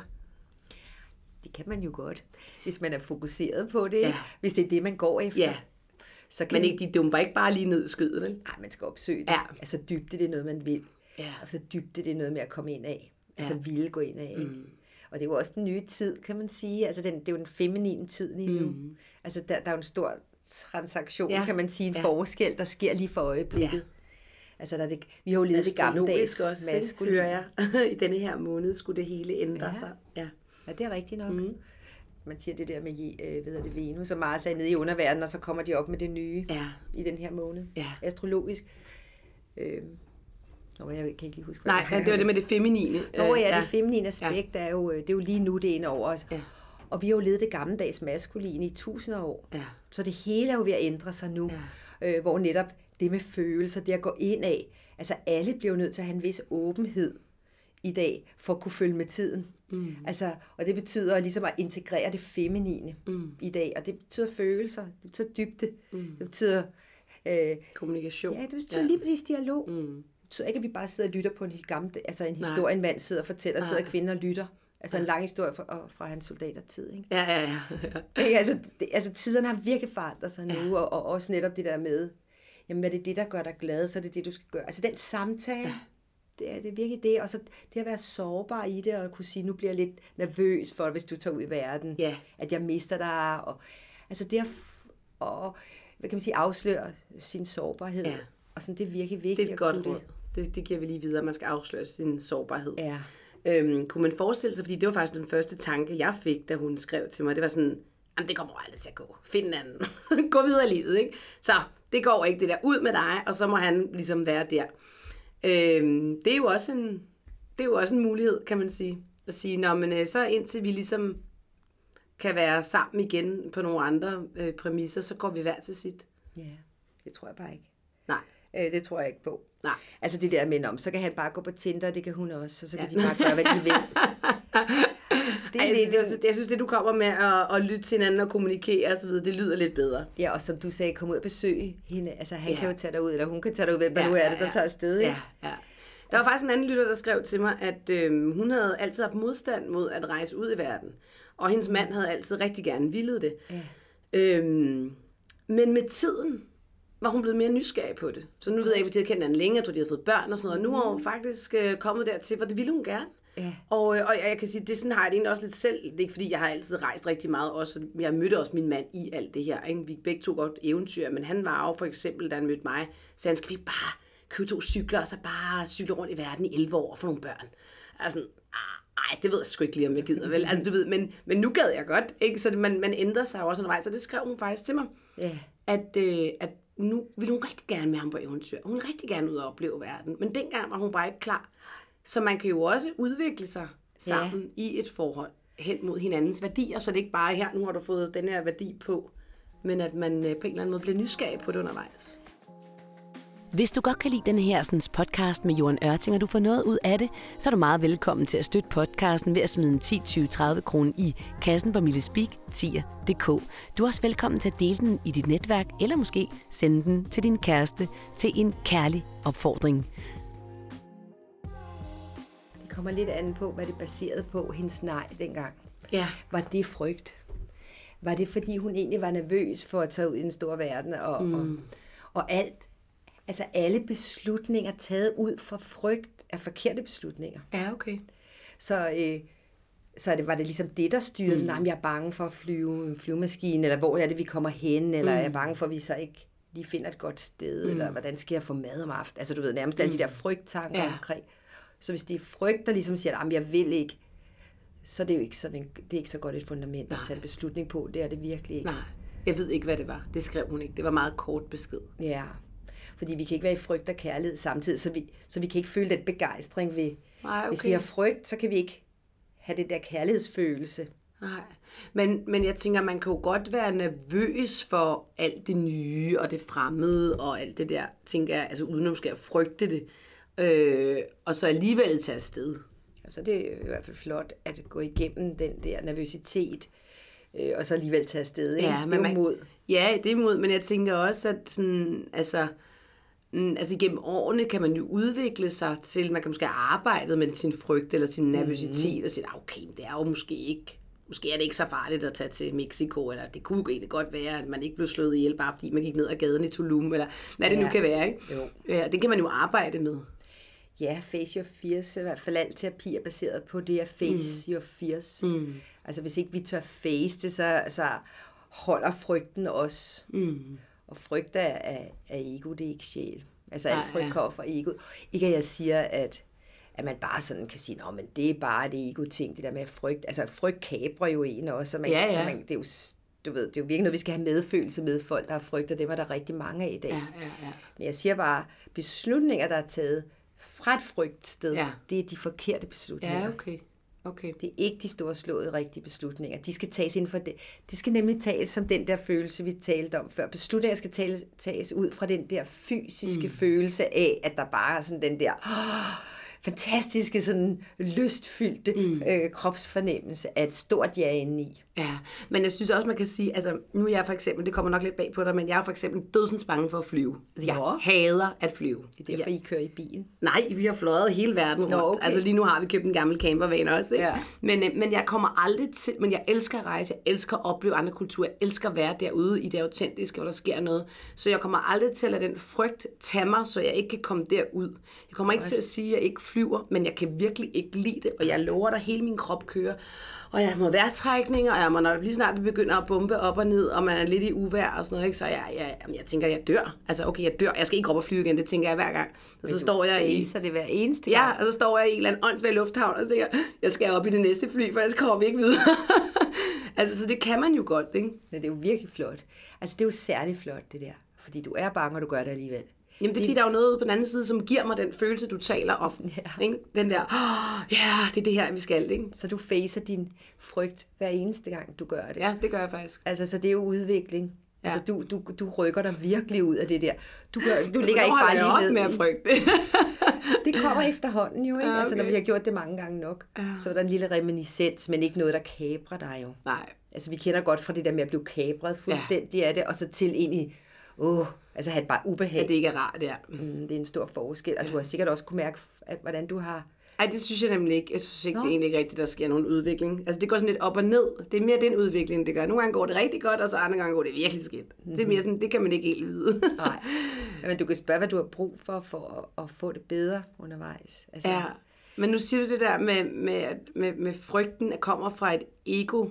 Det kan man jo godt, hvis man er fokuseret på det, Ja. hvis det er det, man går efter. Ja. Så kan Men ikke, de dumper ikke bare lige ned i skødet, vel? Nej, man skal opsøge det. Ja. Altså dybde, det er noget, man vil. Ja. Altså dybde, det er noget med at komme ind af. Altså Ja. ville gå ind af. Mm. Og det er jo også den nye tid, kan man sige. Altså den, det er jo den feminine tid lige nu. Mm. Altså der, der er jo en stor transaktion, Ja. kan man sige. En Ja. forskel, der sker lige for øjeblikket. Ja. Altså der er det, vi har jo levet det gammeldags Astrologisk også, ikke? maskuline. hører jeg. I denne her måned skulle det hele ændre Ja. sig. Ja. Ja, det er rigtigt nok. Mm. Man siger det der med øh, hedder det, Venus og Mars er nede i underverdenen, og så kommer de op med det nye Ja. i den her måned. Ja. Astrologisk. Øh, Nå, jeg kan ikke lige huske, hvad Nej, det var det med det feminine. Nå ja, ja. det feminine aspekt ja. er, jo, øh, det er jo lige nu, det er over os. Ja. Og vi har jo levet det gammeldags maskuline i tusinder år. Ja. Så det hele er jo ved at ændre sig nu. Ja. Øh, hvor netop det med følelser, det at gå ind af, altså alle bliver jo nødt til at have en vis åbenhed i dag, for at kunne følge med tiden. Mm. Altså, og det betyder ligesom at integrere det feminine mm. i dag, og det betyder følelser, det betyder dybde, mm. det betyder... Øh, Kommunikation. Ja, det betyder ja. lige præcis dialog. Mm. Det betyder ikke, at vi bare sidder og lytter på en, gamle, altså en historie, en mand sidder og fortæller, Nej. sidder kvinder og lytter. Altså en lang historie fra, fra hans soldatertid. Ikke? Ja, ja, ja. ja. altså, det, altså tiderne har virkelig forandret sig nu, ja. og, og også netop det der med, jamen er det det, der gør dig glad, så er det det, du skal gøre. Altså den samtale, ja. Det, er, det er virkelig det, og så det at være sårbar i det, og kunne sige, nu bliver jeg lidt nervøs for, hvis du tager ud i verden, ja. at jeg mister dig, og altså det at, og, hvad kan man sige, afsløre sin sårbarhed, ja. og sådan, det er virkelig vigtigt. Det er et godt råd. Det, det giver vi lige videre, man skal afsløre sin sårbarhed. Ja. Øhm, kunne man forestille sig, fordi det var faktisk den første tanke, jeg fik, da hun skrev til mig, det var sådan, jamen det kommer aldrig til at gå. Find en anden. gå videre i livet, ikke? Så det går ikke det der. Ud med dig, og så må han ligesom være der. Øhm, det er jo også en, det er jo også en mulighed, kan man sige. At sige, nå, men øh, så indtil vi ligesom kan være sammen igen på nogle andre øh, præmisser, så går vi hver til sit. Ja, det tror jeg bare ikke. Nej. Øh, det tror jeg ikke på. Nej. Altså det der med, om så kan han bare gå på Tinder, det kan hun også, og så kan ja. de bare gøre, hvad de vil. det er Ej, lidt, jeg, synes, jeg synes, det du kommer med at, at lytte til hinanden og kommunikere osv., det lyder lidt bedre. Ja, og som du sagde, kom ud og besøge hende. Altså han ja. kan jo tage dig ud, eller hun kan tage dig ud, hvem der ja, nu er det, der ja. tager afsted. Ja, ja. Der var faktisk en anden lytter, der skrev til mig, at øh, hun havde altid haft modstand mod at rejse ud i verden. Og hendes mand havde altid rigtig gerne villet det. Ja. Øhm, men med tiden, var hun blevet mere nysgerrig på det. Så nu ved jeg ikke, at de havde kendt hinanden længe, tror, de havde fået børn og sådan noget. Og nu er hun faktisk øh, kommet dertil, hvor det ville hun gerne. Ja. Og, øh, og jeg kan sige, det sådan har jeg det egentlig også lidt selv. Det er ikke fordi, jeg har altid rejst rigtig meget. Også, jeg mødte også min mand i alt det her. Ikke? Vi begge to godt eventyr, men han var jo for eksempel, da han mødte mig, så han skal vi bare købe to cykler, og så bare cykle rundt i verden i 11 år og få nogle børn. Altså, ej, det ved jeg sgu ikke lige, om jeg gider, vel? Altså, du ved, men, men nu gad jeg godt, ikke? Så man, man ændrer sig også undervejs, så det skrev hun faktisk til mig. Ja. At, øh, at nu vil hun rigtig gerne med ham på eventyr. Hun vil rigtig gerne ud og opleve verden. Men dengang var hun bare ikke klar. Så man kan jo også udvikle sig sammen ja. i et forhold hen mod hinandens værdier, så det ikke bare her, nu har du fået den her værdi på, men at man øh, på en eller anden måde bliver nysgerrig på det undervejs. Hvis du godt kan lide denne her sådan, podcast med Johan Ørting, og du får noget ud af det, så er du meget velkommen til at støtte podcasten ved at smide en 10, 20, 30 kroner i kassen på Millespeak 10.dk. Du er også velkommen til at dele den i dit netværk, eller måske sende den til din kæreste til en kærlig opfordring. Kommer lidt an på, hvad det er baseret på, hendes nej dengang. Ja. Var det frygt? Var det, fordi hun egentlig var nervøs for at tage ud i den store verden, og, mm. og, og alt altså alle beslutninger taget ud fra frygt er forkerte beslutninger. Ja, okay. Så, øh, så det, var det ligesom det, der styrede mm. Nej, jeg er bange for at flyve en flyvemaskine, eller hvor er det, vi kommer hen, eller mm. er jeg bange for, at vi så ikke lige finder et godt sted, mm. eller hvordan skal jeg få mad om aftenen? Altså du ved, nærmest mm. alle de der frygttanker ja. omkring. Så hvis det er frygt, der ligesom siger, at jeg vil ikke, så det er jo ikke, sådan en, det er ikke så godt et fundament Nej. at tage en beslutning på. Det er det virkelig ikke. Nej, jeg ved ikke, hvad det var. Det skrev hun ikke. Det var meget kort besked. Ja, fordi vi kan ikke være i frygt og kærlighed samtidig, så vi, så vi kan ikke føle den begejstring ved... Nej, okay. Hvis vi har frygt, så kan vi ikke have den der kærlighedsfølelse. Nej, men, men jeg tænker, man kan jo godt være nervøs for alt det nye og det fremmede og alt det der, tænker jeg, altså uden at måske frygte det, øh, og så alligevel tage afsted. Så det er i hvert fald flot at gå igennem den der nervøsitet, øh, og så alligevel tage afsted. Ikke? Ja, men det er mod. Ja, det er mod, men jeg tænker også, at sådan, altså, Mm, altså igennem årene kan man jo udvikle sig til, man kan måske have arbejdet med sin frygt eller sin nervøsitet mm. og sige, ah, okay, det er jo måske ikke måske er det ikke så farligt at tage til Mexico, eller det kunne egentlig godt være, at man ikke blev slået ihjel, bare fordi man gik ned ad gaden i Tulum, eller hvad det ja. nu kan være. Ikke? Jo. Ja, det kan man jo arbejde med. Ja, Face Your Fears, i hvert fald al terapi er baseret på det at face mm. your fears. Mm. Altså hvis ikke vi tør face det, så, så holder frygten os. Mm. Og frygt er, er, er ego, det er ikke sjæl. Altså alt frygt kommer fra ego. Ikke at jeg siger, at, at man bare sådan kan sige, men det er bare det ego-ting, det der med frygt. Altså frygt kabrer jo en også, så man, ja, ja. Så man, det er jo du ved, det er jo virkelig noget, vi skal have medfølelse med folk, der har frygt, og dem er der rigtig mange af i dag. Ja, ja, ja. Men jeg siger bare, beslutninger, der er taget fra et frygtsted, Ja. det er de forkerte beslutninger. Ja, okay. Okay. Det er ikke de store slåede rigtige beslutninger. De skal tages inden for det. Det skal nemlig tages som den der følelse, vi talte om før. Beslutninger skal tages, tages ud fra den der fysiske mm. følelse af, at der bare er sådan den der oh, fantastiske, sådan lystfyldte mm. øh, kropsfornemmelse af et stort ja indeni. Ja, men jeg synes også, man kan sige, altså nu er jeg for eksempel, det kommer nok lidt bag på dig, men jeg er for eksempel dødsens bange for at flyve. Altså jeg Nå. hader at flyve. Det er derfor, I kører i bilen. Nej, vi har fløjet hele verden rundt. Nå, okay. Altså lige nu har vi købt en gammel campervan også. Ikke? Ja. Men, øh, men jeg kommer aldrig til, men jeg elsker at rejse, jeg elsker at opleve andre kulturer, jeg elsker at være derude i det autentiske, hvor der sker noget. Så jeg kommer aldrig til at lade den frygt tage mig, så jeg ikke kan komme derud. Jeg kommer ikke til at sige, at jeg ikke flyver, men jeg kan virkelig ikke lide det, og jeg lover dig, hele min krop kører. Og jeg må vejrtrækning, og jeg må, når lige snart det begynder at bombe op og ned, og man er lidt i uvær og sådan noget, ikke? så jeg, jeg, jeg tænker, jeg dør. Altså okay, jeg dør, jeg skal ikke op og flyve igen, det tænker jeg hver gang. Og så står jeg i... Så det hver eneste Ja, gang. og så står jeg i en eller anden åndssvag lufthavn og tænker, jeg skal op i det næste fly, for ellers kommer vi ikke videre. altså, så det kan man jo godt, ikke? Men det er jo virkelig flot. Altså, det er jo særlig flot, det der. Fordi du er bange, og du gør det alligevel. Jamen, det er fordi, der er jo noget på den anden side, som giver mig den følelse, du taler om. Ja. Ikke? Den der, oh, ja, det er det her, vi skal, ikke? Så du facer din frygt hver eneste gang, du gør det. Ja, det gør jeg faktisk. Altså, så det er jo udvikling. Ja. Altså, du, du, du rykker dig virkelig ud af det der. Du, gør, du ligger ikke bare lige op ned. med at frygte. Det kommer efterhånden jo, ikke? Ja, okay. Altså, når vi har gjort det mange gange nok, ja. så er der en lille reminiscens, men ikke noget, der kabrer dig jo. Nej. Altså, vi kender godt fra det der med at blive kabret fuldstændig ja. af det, og så til ind i, åh, altså have et bare ubehag. At det ikke er rart, ja. Mm, det er en stor forskel, og du har sikkert også kunne mærke, at, hvordan du har... Ej, det synes jeg nemlig ikke. Jeg synes ikke, Nå. det er egentlig ikke rigtigt, der sker nogen udvikling. Altså, det går sådan lidt op og ned. Det er mere den udvikling, det gør. Nogle gange går det rigtig godt, og så andre gange går det virkelig skidt. Det er mere sådan, det kan man ikke helt vide. Nej, men du kan spørge, hvad du har brug for, for at, at få det bedre undervejs. Altså, Ja, men nu siger du det der med, med, med, med frygten, at kommer fra et ego.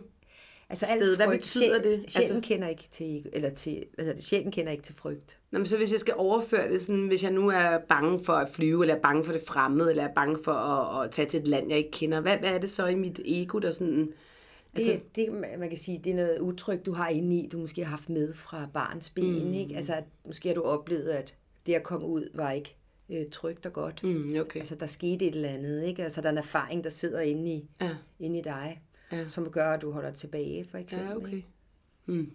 Altså sted. Hvad betyder det? Sjælen Altså- kender ikke til, eller til, hvad hedder det, sjælen kender ikke til frygt. Nå, men så hvis jeg skal overføre det sådan, hvis jeg nu er bange for at flyve, eller er bange for det fremmede, eller er bange for at, at tage til et land, jeg ikke kender, hvad, hvad er det så i mit ego, der sådan... Altså, det, det, man kan sige, det er noget utrygt, du har inde i, du måske har haft med fra barns ben, mm. ikke? Altså, at måske har du oplevet, at det at komme ud var ikke øh, trygt og godt. Mm, okay. Altså, der skete et eller andet, ikke? Altså, der er en erfaring, der sidder inde i, Ja. inde i dig, Ja. som gør, at du holder tilbage, for eksempel. Ja, okay. Mm.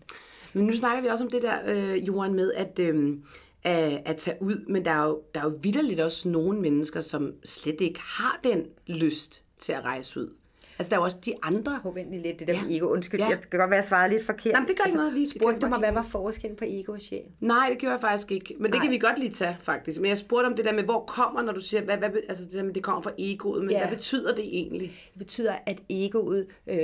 Men nu snakker vi også om det der, øh, Johan, med at, øh, at, at tage ud, men der er, jo, der er jo vidderligt også nogle mennesker, som slet ikke har den lyst til at rejse ud. Altså, der er jo også de andre. Prøv vent lige lidt, det der Ja. med ego. Undskyld, Ja. jeg kan godt være, jeg svarede lidt forkert. Jamen, det gør ikke noget, vi- spurgte mig, hvad var forskellen på ego og sjæl? Nej, det gjorde jeg faktisk ikke. Men det Nej. kan vi godt lige tage, faktisk. Men jeg spurgte om det der med, hvor kommer, når du siger, hvad, hvad, altså det der med, det kommer fra egoet, men Ja. hvad betyder det egentlig? Det betyder, at egoet øh,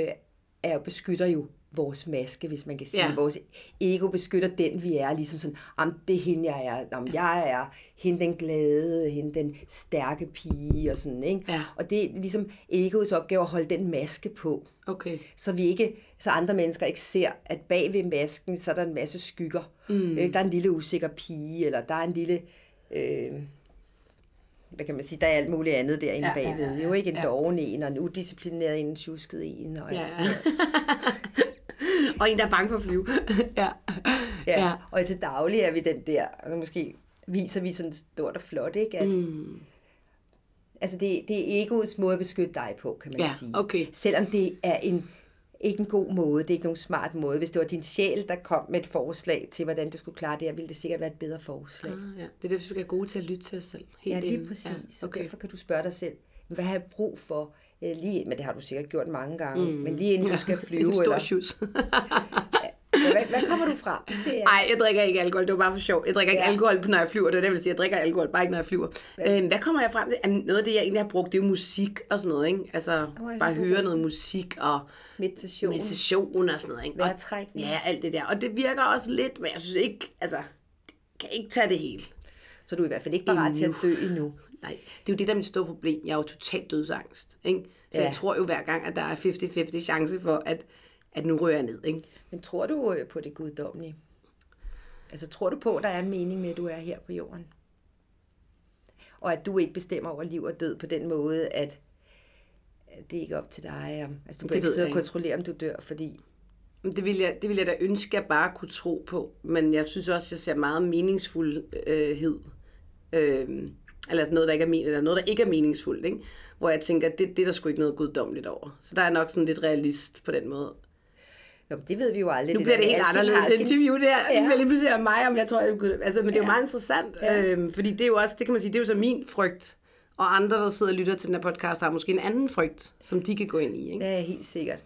er, beskytter jo vores maske, hvis man kan sige. Ja. Ja. Vores ego beskytter den, vi er. Ligesom sådan, om det er hende, jeg er. Om jeg er hende den glade, hende den stærke pige og sådan, ikke? Ja. Og det er ligesom egoets opgave at holde den maske på. Okay. Så vi ikke, så andre mennesker ikke ser, at bag ved masken, så er der en masse skygger. Mm. Der er en lille usikker pige, eller der er en lille, øh, hvad kan man sige, der er alt muligt andet derinde Ja, ja, ja, bagved. ja, ja, Jo ikke en ja. doven en, og en udisciplineret en, en tjusket en, og Ja. noget. Og en, der er bange for at flyve. ja. Ja. Ja. Og til daglig er vi den der, og måske viser vi sådan stort og flot, ikke? At, mm. Altså det, det er egoets måde at beskytte dig på, kan man Ja, sige. okay. Selvom det er en, ikke en god måde, det er ikke nogen smart måde. Hvis det var din sjæl, der kom med et forslag til, hvordan du skulle klare det her, ville det sikkert være et bedre forslag. Ah, ja. Det er det, vi skal være gode til at lytte til os selv. Helt Ja, lige præcis. Ja, Så okay. derfor kan du spørge dig selv, hvad har jeg brug for? Øh, Lige, men det har du sikkert gjort mange gange. Mm. Men lige inden du skal flyve, en stor eller, hvad, hvad kommer du til? Nej, jeg drikker ikke alkohol. Det var bare for sjov. Jeg drikker ikke Ja. alkohol, når jeg flyver. Det er det, jeg vil sige. Jeg drikker alkohol, bare ikke, når jeg flyver. Hvad, hvad kommer jeg frem til? Jamen, noget af det, jeg egentlig har brugt, det er jo musik og sådan noget. Ikke? Altså, Åh, bare høre noget musik og Meditation. meditation og sådan noget. Ikke? Og, ja, alt det der. Og det virker også lidt, men jeg synes ikke, altså, kan ikke tage det hele. Så du er i hvert fald ikke parat til at dø endnu. Nej, det er jo det, der er mit store problem. Jeg er jo totalt dødsangst. Ikke? Så ja. Jeg tror jo hver gang, at der er 50-50 chance for, at, at nu rører jeg ned. Ikke? Men tror du øh, på det guddommelige? Altså tror du på, at der er en mening med, at du er her på jorden? Og at du ikke bestemmer over liv og død på den måde, at at det ikke er op til dig. Altså du kan ikke sidde og ikke. kontrollere, om du dør, fordi Det vil, jeg, det vil jeg da ønske, at jeg bare kunne tro på. Men jeg synes også, jeg ser meget meningsfuldhed. Øh, eller noget, der ikke er, men, eller noget, der ikke er meningsfuldt. Ikke? Hvor jeg tænker, det, det er der sgu ikke noget guddommeligt over. Så der er nok sådan lidt realist på den måde. Jo, det ved vi jo aldrig. Nu bliver det, det helt anderledes sin... interview der. Ja. Det bliver lige pludselig mig, om jeg tror, jeg kunne... Altså, men det er jo meget interessant. Ja. Øhm, fordi det er jo også, det kan man sige, det er jo så min frygt. Og andre, der sidder og lytter til den her podcast, har måske en anden frygt, som de kan gå ind i. Ikke? Ja, helt sikkert.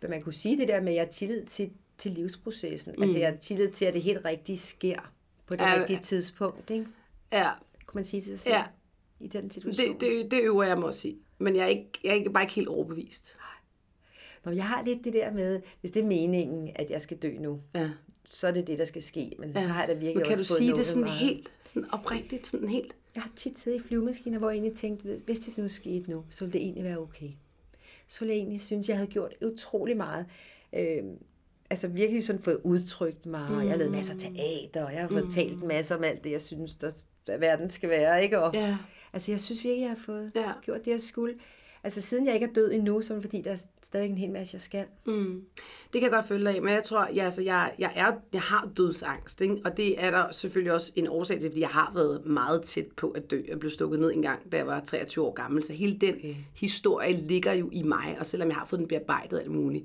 Men man kunne sige det der med, at jeg har tillid til, til livsprocessen. Mm. Altså, jeg har tillid til, at det helt rigtige sker på det ja, rigtige tidspunkt. Ikke? Ja. Kunne man sige til sig selv? Ja. I den situation. Det, det, det øver jeg mig også i. Men jeg er ikke, jeg er bare ikke helt overbevist. Nå, jeg har lidt det der med, hvis det er meningen, at jeg skal dø nu, ja. så er det det, der skal ske. Men ja. så har jeg da virkelig Men kan også du sige det sådan meget. helt, sådan oprigtigt, sådan helt? Jeg har tit siddet i flyvemaskiner, hvor jeg egentlig tænkte, hvis det nu skete nu, så ville det egentlig være okay. Så ville jeg egentlig synes, jeg havde gjort utrolig meget. Øh, altså virkelig sådan fået udtrykt mig, mm. jeg har lavet masser af teater, og jeg har mm. talt masser om alt det, jeg synes, der verden skal være. Ikke? Og, ja. Altså jeg synes virkelig, jeg har fået ja. gjort det, jeg skulle. Altså siden jeg ikke er død endnu, så er det fordi, der er stadig en hel masse, jeg skal. Mm. Det kan jeg godt følge af, men jeg tror, ja, altså, jeg, jeg, er, jeg har dødsangst, ikke? og det er der selvfølgelig også en årsag til, fordi jeg har været meget tæt på at dø. Jeg blev stukket ned en gang, da jeg var 23 år gammel, så hele den okay. historie ligger jo i mig, og selvom jeg har fået den bearbejdet alt muligt,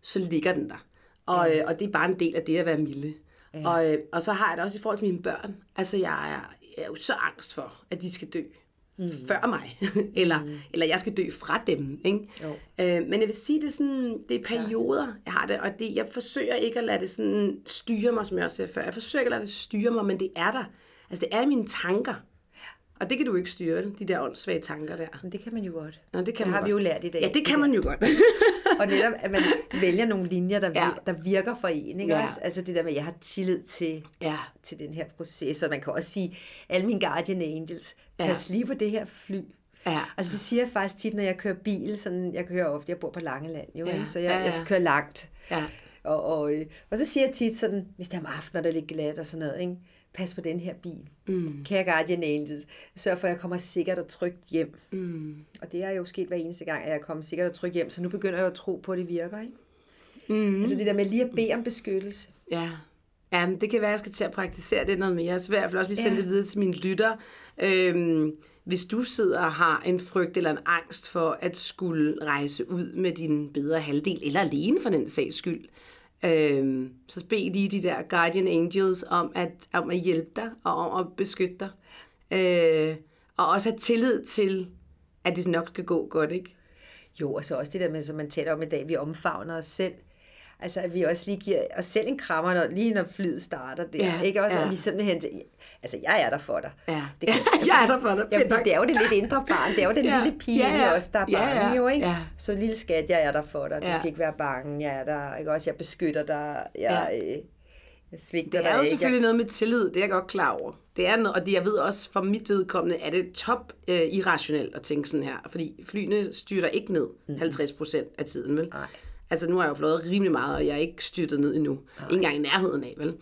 så ligger den der. Og, ja. øh, og det er bare en del af det at være milde. Ja. Og, øh, og så har jeg det også i forhold til mine børn. Altså, jeg er, er jo så angst for, at de skal dø mm. før mig, eller, mm. eller jeg skal dø fra dem. Ikke? Øh, men jeg vil sige, det er, sådan, det er perioder, jeg har det, og det, jeg forsøger ikke at lade det sådan styre mig, som jeg også sagde før. Jeg forsøger ikke at lade det styre mig, men det er der. Altså, det er mine tanker. Og det kan du ikke styre, de der åndssvage tanker der. Men det kan man jo godt. Nå, det, kan det man har godt. vi jo lært i dag. Ja, det kan man jo godt. og netop, at man vælger nogle linjer, der, ja. der virker for en. Ikke? Ja. Også, altså det der med, at jeg har tillid til, ja. til den her proces. Og man kan også sige, alle mine guardian angels, ja. pas lige på det her fly. Ja. Altså det siger jeg faktisk tit, når jeg kører bil. Sådan, jeg kører ofte, jeg bor på Langeland, jo, ja. så jeg, ja, ja. jeg skal køre langt. Ja. Og, og, øh, og så siger jeg tit sådan, hvis det er om aftenen, der er lidt glat og sådan noget, ikke? Pas på den her bil. Mm. Kære Guardian Angels, sørg for, at jeg kommer sikkert og trygt hjem. Mm. Og det er jo sket hver eneste gang, at jeg kommer sikkert og trygt hjem, så nu begynder jeg at tro på, at det virker. Ikke? Mm. Altså det der med lige at bede om beskyttelse. Ja. Ja, det kan være, at jeg skal til at praktisere det noget mere. Så vil jeg også lige sende ja. det videre til mine lytter. Øhm, hvis du sidder og har en frygt eller en angst for at skulle rejse ud med din bedre halvdel, eller alene for den sags skyld, Øh, så bed lige de der guardian angels om at, om at hjælpe dig og om at beskytte dig. Øh, og også have tillid til, at det nok skal gå godt, ikke? Jo, og så også det der med, som man taler om i dag, vi omfavner os selv. Altså, at vi også lige giver os selv en krammer, når, lige når flyet starter der. Ja, ikke også? Ja. At vi simpelthen, altså, jeg er der for dig. Ja, det kan, jeg er der for dig. Ja, fordi det er jo det lidt indre barn. Det er jo den ja, lille pige ja, ja. også, der er bange ja, ja. jo, ikke? Ja. Så lille skat, jeg er der for dig. Du ja. skal ikke være bange. Jeg er der, ikke også? Jeg beskytter dig. Jeg, ja. øh, jeg svigter Det er jo selvfølgelig noget med tillid, det er jeg godt klar over. Det er noget, og det jeg ved også for mit vedkommende, er det top øh, irrationelt at tænke sådan her. Fordi flyene styrter ikke ned 50 procent af tiden, vel? Nej. Altså nu har jeg jo flået rimelig meget, og jeg er ikke styrtet ned endnu. Nej. Ikke engang i nærheden af, vel?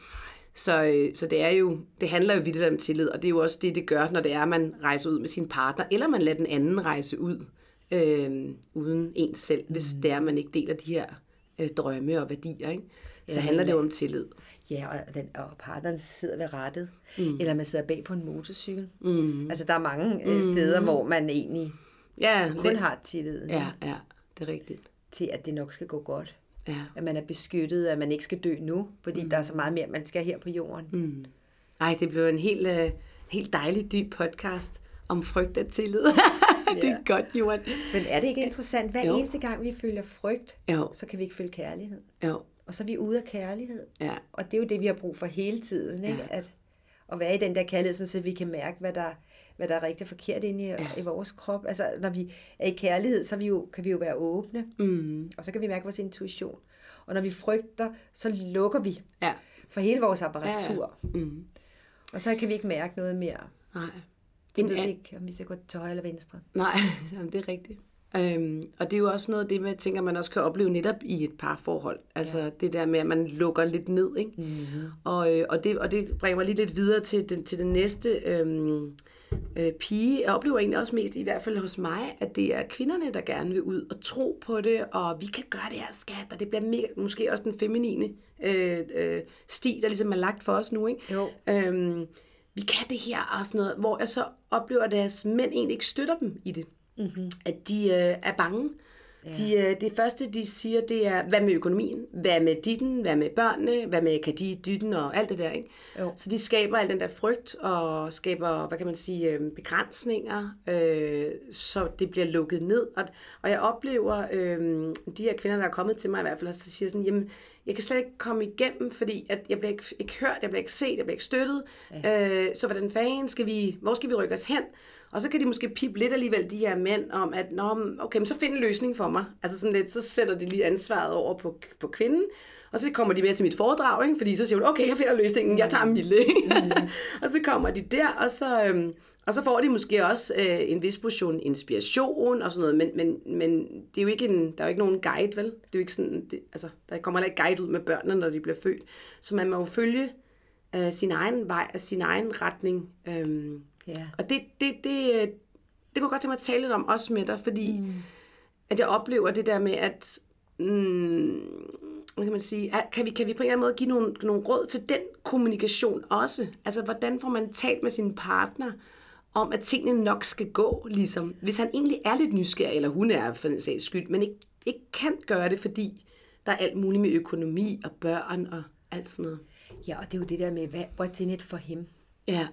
Så, øh, så det er jo, det handler jo vidt om tillid, og det er jo også det, det gør, når det er, at man rejser ud med sin partner, eller man lader den anden rejse ud øh, uden ens selv, mm. hvis det er, at man ikke deler de her øh, drømme og værdier. Ikke? Så ja, handler det jo om tillid. Ja, og, den, og partneren sidder ved rettet, mm. eller man sidder bag på en motorcykel. Mm. Altså, der er mange øh, steder, mm. hvor man egentlig ja, kun det, har tillid. Ja, ja, det er rigtigt til, at det nok skal gå godt. Ja. At man er beskyttet, at man ikke skal dø nu, fordi mm. der er så meget mere, man skal her på jorden. Mm. Ej, det blev en helt, uh, helt dejlig dyb podcast om frygt og tillid. det er ja. godt, Johan. Men er det ikke interessant? Hver jo. eneste gang, vi føler frygt, jo. så kan vi ikke føle kærlighed. Jo. Og så er vi ude af kærlighed. Ja. Og det er jo det, vi har brug for hele tiden. Ikke? Ja. At, at være i den der kærlighed, så vi kan mærke, hvad der hvad der er rigtigt og forkert inde i, ja. i vores krop. Altså, når vi er i kærlighed, så vi jo, kan vi jo være åbne, mm. og så kan vi mærke vores intuition. Og når vi frygter, så lukker vi ja. for hele vores apparatur. Ja, ja. Mm. Og så kan vi ikke mærke noget mere. Nej. Det ved ikke, om vi skal gå til højre eller venstre. Nej, jamen, det er rigtigt. Øhm, og det er jo også noget af det, med, jeg tænker, man også kan opleve netop i et par forhold. Altså ja. det der med, at man lukker lidt ned. Ikke? Mm-hmm. Og, øh, og, det, og det bringer mig lige lidt videre til den, til den næste øhm, øh, pige. Jeg oplever egentlig også mest, i hvert fald hos mig, at det er kvinderne, der gerne vil ud og tro på det, og vi kan gøre det her skat, og det bliver mega, måske også den feminine øh, øh, sti, der ligesom er lagt for os nu. Ikke? Jo. Øhm, vi kan det her og sådan noget, hvor jeg så oplever, at deres mænd egentlig ikke støtter dem i det. Mm-hmm. At de øh, er bange. Ja. De, øh, det første, de siger, det er, hvad med økonomien? Hvad med ditten? Hvad med børnene? Hvad med kan de dytten og alt det der, ikke? Jo. Så de skaber al den der frygt og skaber, hvad kan man sige, øh, begrænsninger, øh, så det bliver lukket ned. Og, og jeg oplever, øh, de her kvinder, der er kommet til mig i hvert fald, så siger sådan, jamen, jeg kan slet ikke komme igennem, fordi at jeg bliver ikke, ikke hørt, jeg bliver ikke set, jeg bliver ikke støttet. Ja. Øh, så hvordan fanden skal vi, hvor skal vi rykke os hen? Og så kan de måske pipe lidt alligevel, de her mænd, om at, Nå, okay, men så find en løsning for mig. Altså sådan lidt, så sætter de lige ansvaret over på, på kvinden, og så kommer de med til mit foredrag, ikke? fordi så siger hun, okay, jeg finder løsningen, jeg tager Mille. Mm. og så kommer de der, og så, øhm, og så får de måske også øh, en vis portion inspiration og sådan noget, men, men, men det er jo ikke en, der er jo ikke nogen guide, vel? Det er jo ikke sådan, det, altså, der kommer heller ikke guide ud med børnene, når de bliver født. Så man må jo følge øh, sin egen vej, sin egen retning. Øhm, Ja. og det, det, det, øh, det kunne godt tænke mig at tale lidt om også med dig, fordi mm. at jeg oplever det der med, at mm, hvad kan man sige, kan vi, kan vi på en eller anden måde give nogle, nogle råd til den kommunikation også? Altså, hvordan får man talt med sin partner om, at tingene nok skal gå, ligesom, hvis han egentlig er lidt nysgerrig, eller hun er for den sags skyld, men ikke, ikke kan gøre det, fordi der er alt muligt med økonomi og børn og alt sådan noget. Ja, og det er jo det der med, hvad, what's in it for him? Ja,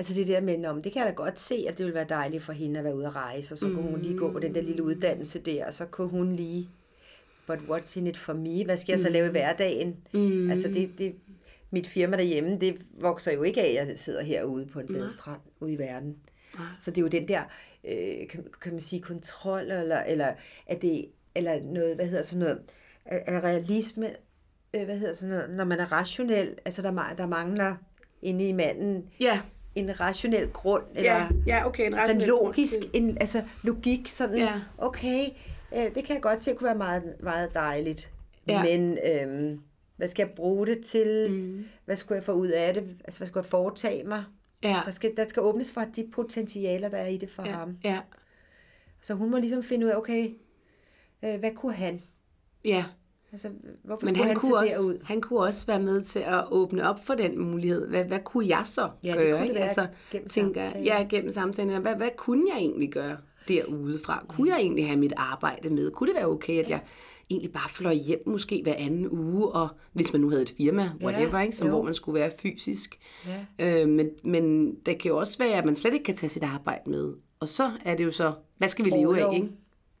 Altså det der med, men det kan jeg da godt se, at det ville være dejligt for hende at være ude at rejse, og så kunne hun lige gå på den der lille uddannelse der, og så kunne hun lige, but what's in it for me? Hvad skal jeg så lave i hverdagen? Mm. Altså det, det, mit firma derhjemme, det vokser jo ikke af, at jeg sidder herude på en badestrand ude i verden. Så det er jo den der, øh, kan, kan man sige, kontrol, eller, eller, er det, eller noget, hvad hedder sådan noget, er, realisme, øh, hvad hedder sådan noget, når man er rationel, altså der, der mangler inde i manden ja, en rationel grund, eller ja, ja okay, en altså rationel logisk, grund til- en, altså logik, sådan, Ja. okay, øh, det kan jeg godt se kunne være meget, meget dejligt, Ja. men øh, hvad skal jeg bruge det til? Mm. Hvad skulle jeg få ud af det? Altså, hvad skulle jeg foretage mig? Ja, Der skal, der skal åbnes for de potentialer, der er i det for ja, ham. ja, Så hun må ligesom finde ud af, okay, øh, hvad kunne han? ja. Altså, hvorfor Men han han, kunne, også, derud? han kunne også være med til at åbne op for den mulighed. Hvad, hvad kunne jeg så Ja, det gøre? kunne det være gennem tænker, jeg, samtalen. Ja, gennem samtalen. Hvad, hvad kunne jeg egentlig gøre derudefra? Kunne jeg egentlig have mit arbejde med? Kunne det være okay, at jeg egentlig bare fløj hjem måske hver anden uge, og hvis man nu havde et firma, whatever, Ja, ikke, som, jo. hvor man skulle være fysisk. Ja. Øh, men, men det kan jo også være, at man slet ikke kan tage sit arbejde med. Og så er det jo så, hvad skal vi leve af, ikke?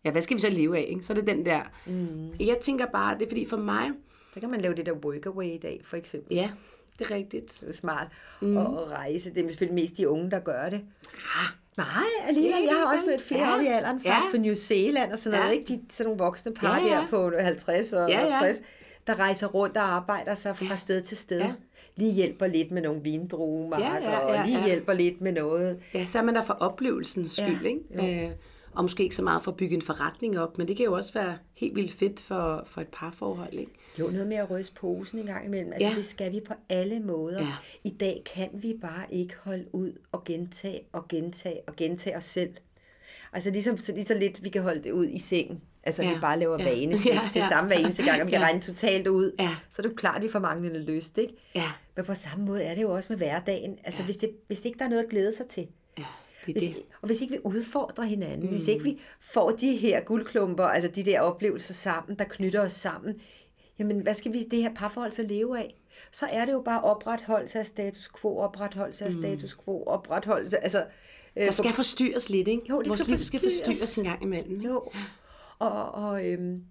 Ja, hvad skal vi så leve af, ikke? Så er det den der... Mm. Jeg tænker bare, det er fordi for mig, Så kan man lave det der workaway i dag, for eksempel. ja, det er rigtigt. Det er smart mm. at, at rejse. Det er selvfølgelig mest de unge, der gør det. Nej, alligevel. Ja, Jeg har ja, også mødt flere ja. ja. op i alderen, Ja. faktisk fra New Zealand og sådan noget. Ja. Ikke? De, sådan nogle voksne par Ja, ja. der på 50 og Ja, ja. 60, der rejser rundt og arbejder sig fra sted til sted. Ja. Lige hjælper lidt med nogle vindruemarker, Ja, ja, ja, og lige ja. hjælper lidt med noget. Ja, så er man der for oplevelsens skyld, Ja, ikke? Øh, og måske ikke så meget for at bygge en forretning op, men det kan jo også være helt vildt fedt for, for et parforhold, ikke? Jo, noget med at ryste posen en gang imellem. Altså, Ja. ja. det skal vi på alle måder. Ja. I dag kan vi bare ikke holde ud og gentage og gentage og gentage os selv. Altså ligesom så lige så lidt, vi kan holde det ud i sengen. Altså, Ja. vi bare laver Ja. ja. vanesex. Ja, Det ja. samme hver eneste gang, og vi kan Ja. regne totalt ud. Ja. Så er det jo klart, at vi får manglende lyst, ikke? Ja, Men på samme måde er det jo også med hverdagen. Altså, ja. hvis, det, hvis ikke der er noget at glæde sig til. Det er Hvis, det. og hvis ikke vi udfordrer hinanden, mm. hvis ikke vi får de her guldklumper, altså de der oplevelser sammen, der knytter os sammen, jamen hvad skal vi det her parforhold så leve af? Så er det jo bare opretholdelse af status quo, opretholdelse af status quo, opretholdelse, altså... Øh, Der skal forstyrres lidt, ikke? Jo, det Vores skal liv skal forstyrres. en gang imellem. Ikke? Jo, og, og øhm,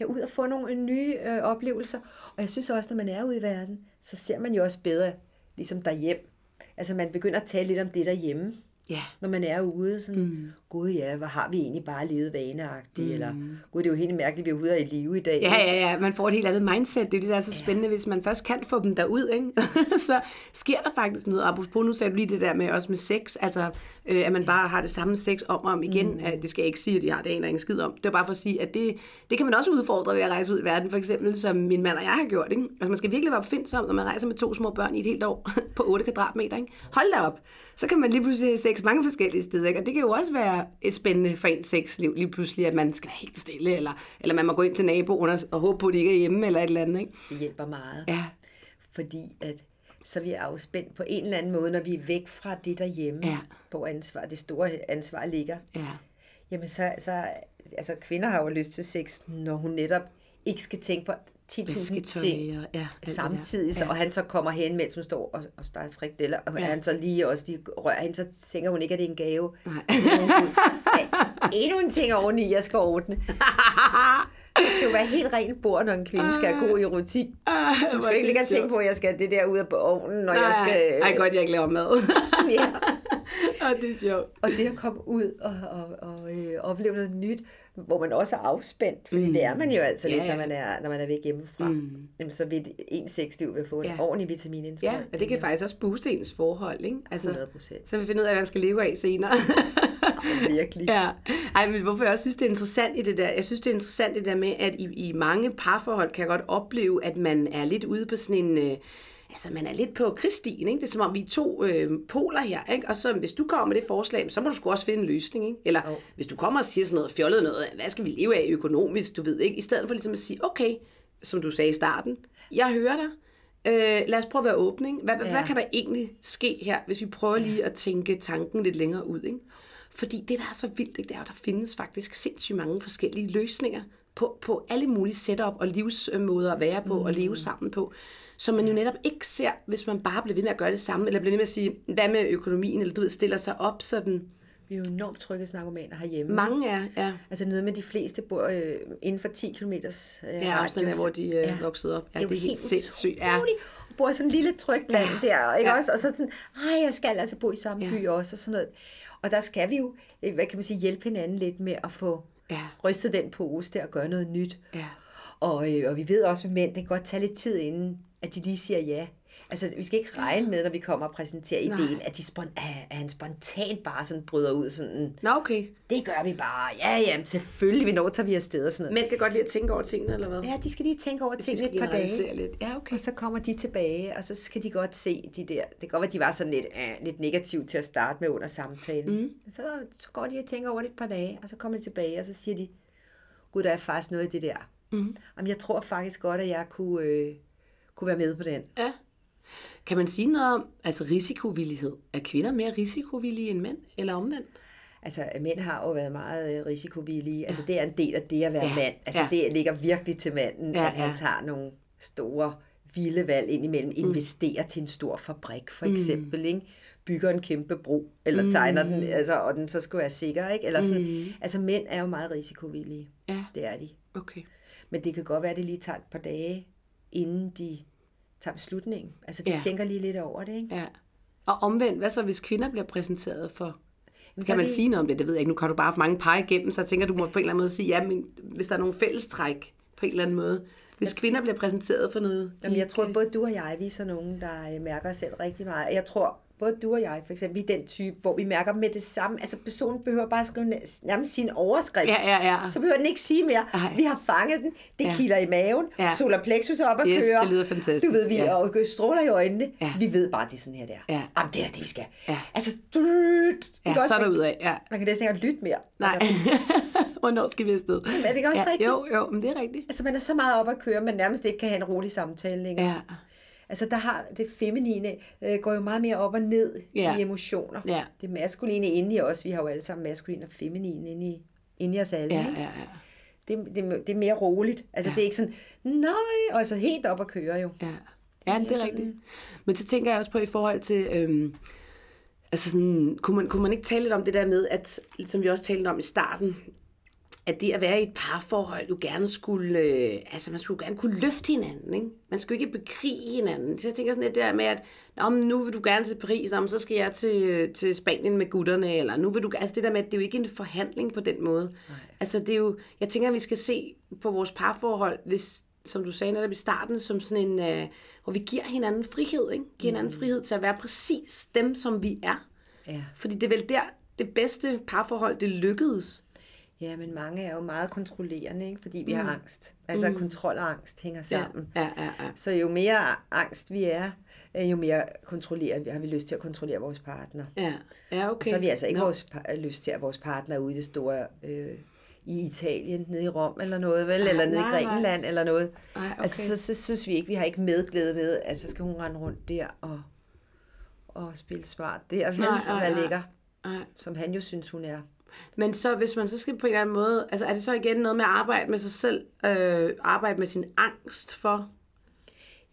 ja, ud og få nogle nye øh, oplevelser. Og jeg synes også, når man er ude i verden, så ser man jo også bedre, ligesom derhjem. Altså man begynder at tale lidt om det derhjemme. Ja. Når man er ude, sådan, mm. Gud ja, hvor har vi egentlig bare levet vaneagtigt, mm. eller gud, det er jo helt mærkeligt, vi er ude af i live i dag. Ja, ja, ja, man får et helt andet mindset. Det er det, der er så spændende, hvis man først kan få dem derud, ikke? så sker der faktisk noget. Apropos, nu sagde du lige det der med også med sex, altså øh, at man bare har det samme sex om og om igen. Mm. Det skal jeg ikke sige, at jeg har det aner ingen skid om. Det er bare for at sige, at det, det kan man også udfordre ved at rejse ud i verden, for eksempel som min mand og jeg har gjort. Ikke? Altså man skal virkelig være opfindsom, når man rejser med to små børn i et helt år på 8 kvadratmeter. Ikke? Hold da op. Så kan man lige pludselig have sex mange forskellige steder. Ikke? Og det kan jo også være et spændende for ens sexliv lige pludselig, at man skal være helt stille, eller, eller man må gå ind til naboen og, og håbe på, at de ikke er hjemme, eller et eller andet. Ikke? Det hjælper meget. Ja. Fordi at så er vi afspændt på en eller anden måde, når vi er væk fra det derhjemme, Ja. hvor ansvar, det store ansvar ligger. Ja. Jamen så, så altså kvinder har jo lyst til sex, når hun netop ikke skal tænke på 10.000 Vasketøj ting og- ja, samtidig, så, Ja. og han så kommer hen, mens hun står og, og steger frikadeller, og Ja. han så lige også lige rører hende, så tænker hun ikke, at det er en gave. Nej. Hun, "Ja, Endnu en ting oveni, jeg skal ordne. Det skal jo være helt rent bord, når en kvinde skal have god erotik. Ah, Du skal ikke ligge og tænke på, at jeg skal have det der ud af ovnen, når jeg skal... Ej, godt, jeg ikke laver mad. Ja. og det er sjovt. Og det at komme ud og, og, og øh, opleve noget nyt, hvor man også er afspændt, fordi mm. det er man jo altså Ja, lidt, når man er, når man er væk hjemmefra. Mm. Jamen, så vil en sexliv vil få en Ja. ordentlig vitaminindsprøjtning. Ja, og det kan faktisk også booste ens forhold, ikke? Altså, 100%. Så vi finder ud af, hvad man skal leve af senere. Virkelig. ja. Ej, men hvorfor jeg også synes, det er interessant i det der, jeg synes, det er interessant i det der med, at i, i mange parforhold kan jeg godt opleve, at man er lidt ude på sådan en, øh, altså man er lidt på krigsstien, ikke? Det er som om, vi er to øh, poler her, ikke? Og så hvis du kommer med det forslag, så må du sgu også finde en løsning, ikke? Eller Jo. hvis du kommer og siger sådan noget fjollet noget, hvad skal vi leve af økonomisk, du ved, ikke? I stedet for ligesom at sige, okay, som du sagde i starten, jeg hører dig, Øh, lad os prøve at være åbne. Ikke? Hvad, ja. Hvad kan der egentlig ske her, hvis vi prøver lige at tænke tanken lidt længere ud? Ikke? Fordi det, der er så vildt, ikke, det er, at der findes faktisk sindssygt mange forskellige løsninger på, på alle mulige setup og livsmåder at være på mm. og leve sammen på, som man jo netop ikke ser, hvis man bare bliver ved med at gøre det samme, eller bliver ved med at sige, hvad med økonomien, eller du ved, stiller sig op sådan. Vi er jo enormt tryghedsnarkomaner herhjemme. Mange er, ja, Altså noget med de fleste bor øh, inden for 10 km øh, ja også den der, hvor de øh, ja. voksede op. Ja, det er, det er helt sindssygt. Ja. bor i sådan en lille trygt land ja. der, ikke Ja. også? Og så sådan, ej, jeg skal altså bo i samme Ja. ja. by også, og sådan noget. Og der skal vi jo, øh, hvad kan man sige, hjælpe hinanden lidt med at få Ja. rystet den pose der og gøre noget nyt. Ja. Og, øh, og vi ved også med mænd, det kan godt tage lidt tid inden, at de lige siger ja. Altså, vi skal ikke regne med, når vi kommer og præsenterer ideen, at, de spon- at han spontant bare sådan bryder ud sådan, Nå, okay. det gør vi bare. Ja, ja, selvfølgelig, vi når tager vi afsted og sådan noget. Mænd kan godt lide at tænke over tingene, eller hvad? Ja, de skal lige tænke over vi tingene et par dage. lidt. Ja, okay. Og så kommer de tilbage, og så skal de godt se de der... Det kan godt være, at de var sådan lidt, øh, lidt negative til at starte med under samtalen. Mm. Så, så går de og tænker over det et par dage, og så kommer de tilbage, og så siger de, gud, der er faktisk noget i det der. Mm. Jamen, jeg tror faktisk godt, at jeg kunne, øh, kunne være med på den. Ja. Kan man sige noget om altså risikovillighed? Er kvinder mere risikovillige end mænd, eller omvendt? Altså, mænd har jo været meget øh, risikovillige. Altså, det er en del af det at være Ja, ja. mand. Altså, ja. ja. det ligger virkelig til manden, Ja, ja, at han ja. tager nogle store, vilde valg indimellem. Investerer til en stor fabrik, for eksempel, mm. ikke? Bygger en kæmpe bro, eller tegner den, altså, og den så skal være sikker, ikke? Eller sådan. Mm. Altså, mænd er jo meget risikovillige. Ja, Det er de. okay. Men det kan godt være, at det lige tager et par dage, inden de tager beslutningen. Altså, de Ja. tænker lige lidt over det, ikke? Ja. Og omvendt, hvad så hvis kvinder bliver præsenteret for? Men Kan man vi- sige noget om det? Det ved jeg ikke. Nu kan du bare have mange pege igennem, så jeg tænker, du må på en eller anden måde sige, ja, men hvis der er nogle fællestræk på en eller anden måde. Hvis kvinder bliver præsenteret for noget. Jamen, jeg tror, både du og jeg, vi er så nogen, der øh, mærker os selv rigtig meget. Jeg tror, både du og jeg, for eksempel, vi er den type, hvor vi mærker med det samme. Altså, personen behøver bare at skrive næ- nærmest sin overskrift. Ja, ja, ja. Så behøver den ikke sige mere. Ej. Vi har fanget den. Det Ja. kilder i maven. Ja. Solar plexus er op at Yes, køre. det lyder fantastisk. Du ved, vi Ja. og stråler i øjnene. Ja. Vi ved bare, det er sådan her, der. Ja. Jamen, det er det, vi skal. Ja. Altså, drrrt. Ja, så er der ud af. Ja. Man kan næsten ikke lytte mere. Nej. Hvornår skal vi afsted? er det ikke også ja, rigtigt? Jo, jo, men det er rigtigt. Altså, man er så meget op at køre, man nærmest ikke kan have en rolig samtale længere. Ja. Altså, der har det feminine øh, går jo meget mere op og ned ja. i emotioner. Ja. Det maskuline inde i os, vi har jo alle sammen maskulin og feminin inde i, inde i os alle. Ja, ikke? ja, ja. Det, det, det er mere roligt. Altså, ja. det er ikke sådan, nej, og altså helt op at køre jo. Ja, ja det er sådan- rigtigt. Men så tænker jeg også på i forhold til, øhm, altså sådan, kunne man, kunne man ikke tale lidt om det der med, at, som vi også talte om i starten, at det at være i et parforhold jo gerne skulle, øh, altså man skulle gerne kunne løfte hinanden, ikke? Man skulle ikke bekrige hinanden. Så jeg tænker sådan lidt der med, at Nå, men nu vil du gerne til Paris, Nå, men så skal jeg til, til Spanien med gutterne, eller nu vil du, altså det der med, at det er jo ikke en forhandling på den måde. Nej. Altså det er jo, jeg tænker, at vi skal se på vores parforhold, hvis, som du sagde netop i starten, som sådan en, øh, hvor vi giver hinanden frihed, ikke? Giver mm. hinanden frihed til at være præcis dem, som vi er. Ja. Fordi det er vel der, det bedste parforhold, det lykkedes. Ja, men mange er jo meget kontrollerende, ikke? fordi vi mm. har angst. Altså mm. kontrol og angst hænger sammen. Ja, ja, ja, ja. Så jo mere angst vi er, øh, jo mere kontrollerer vi, har vi lyst til at kontrollere vores partner. Ja, ja okay. Og så har vi altså ikke no. vores, lyst til, at vores partner er ude i det store... Øh, i Italien, nede i Rom eller noget, vel? Ej, eller nede nej, i Grækenland nej. eller noget. Ej, okay. Altså, så, så, synes vi ikke, vi har ikke medglæde med, at så skal hun rende rundt der og, og spille smart der, vel? Nej, og være lækker. Som han jo synes, hun er. Men så, hvis man så skal på en eller anden måde, altså er det så igen noget med at arbejde med sig selv, øh, arbejde med sin angst for,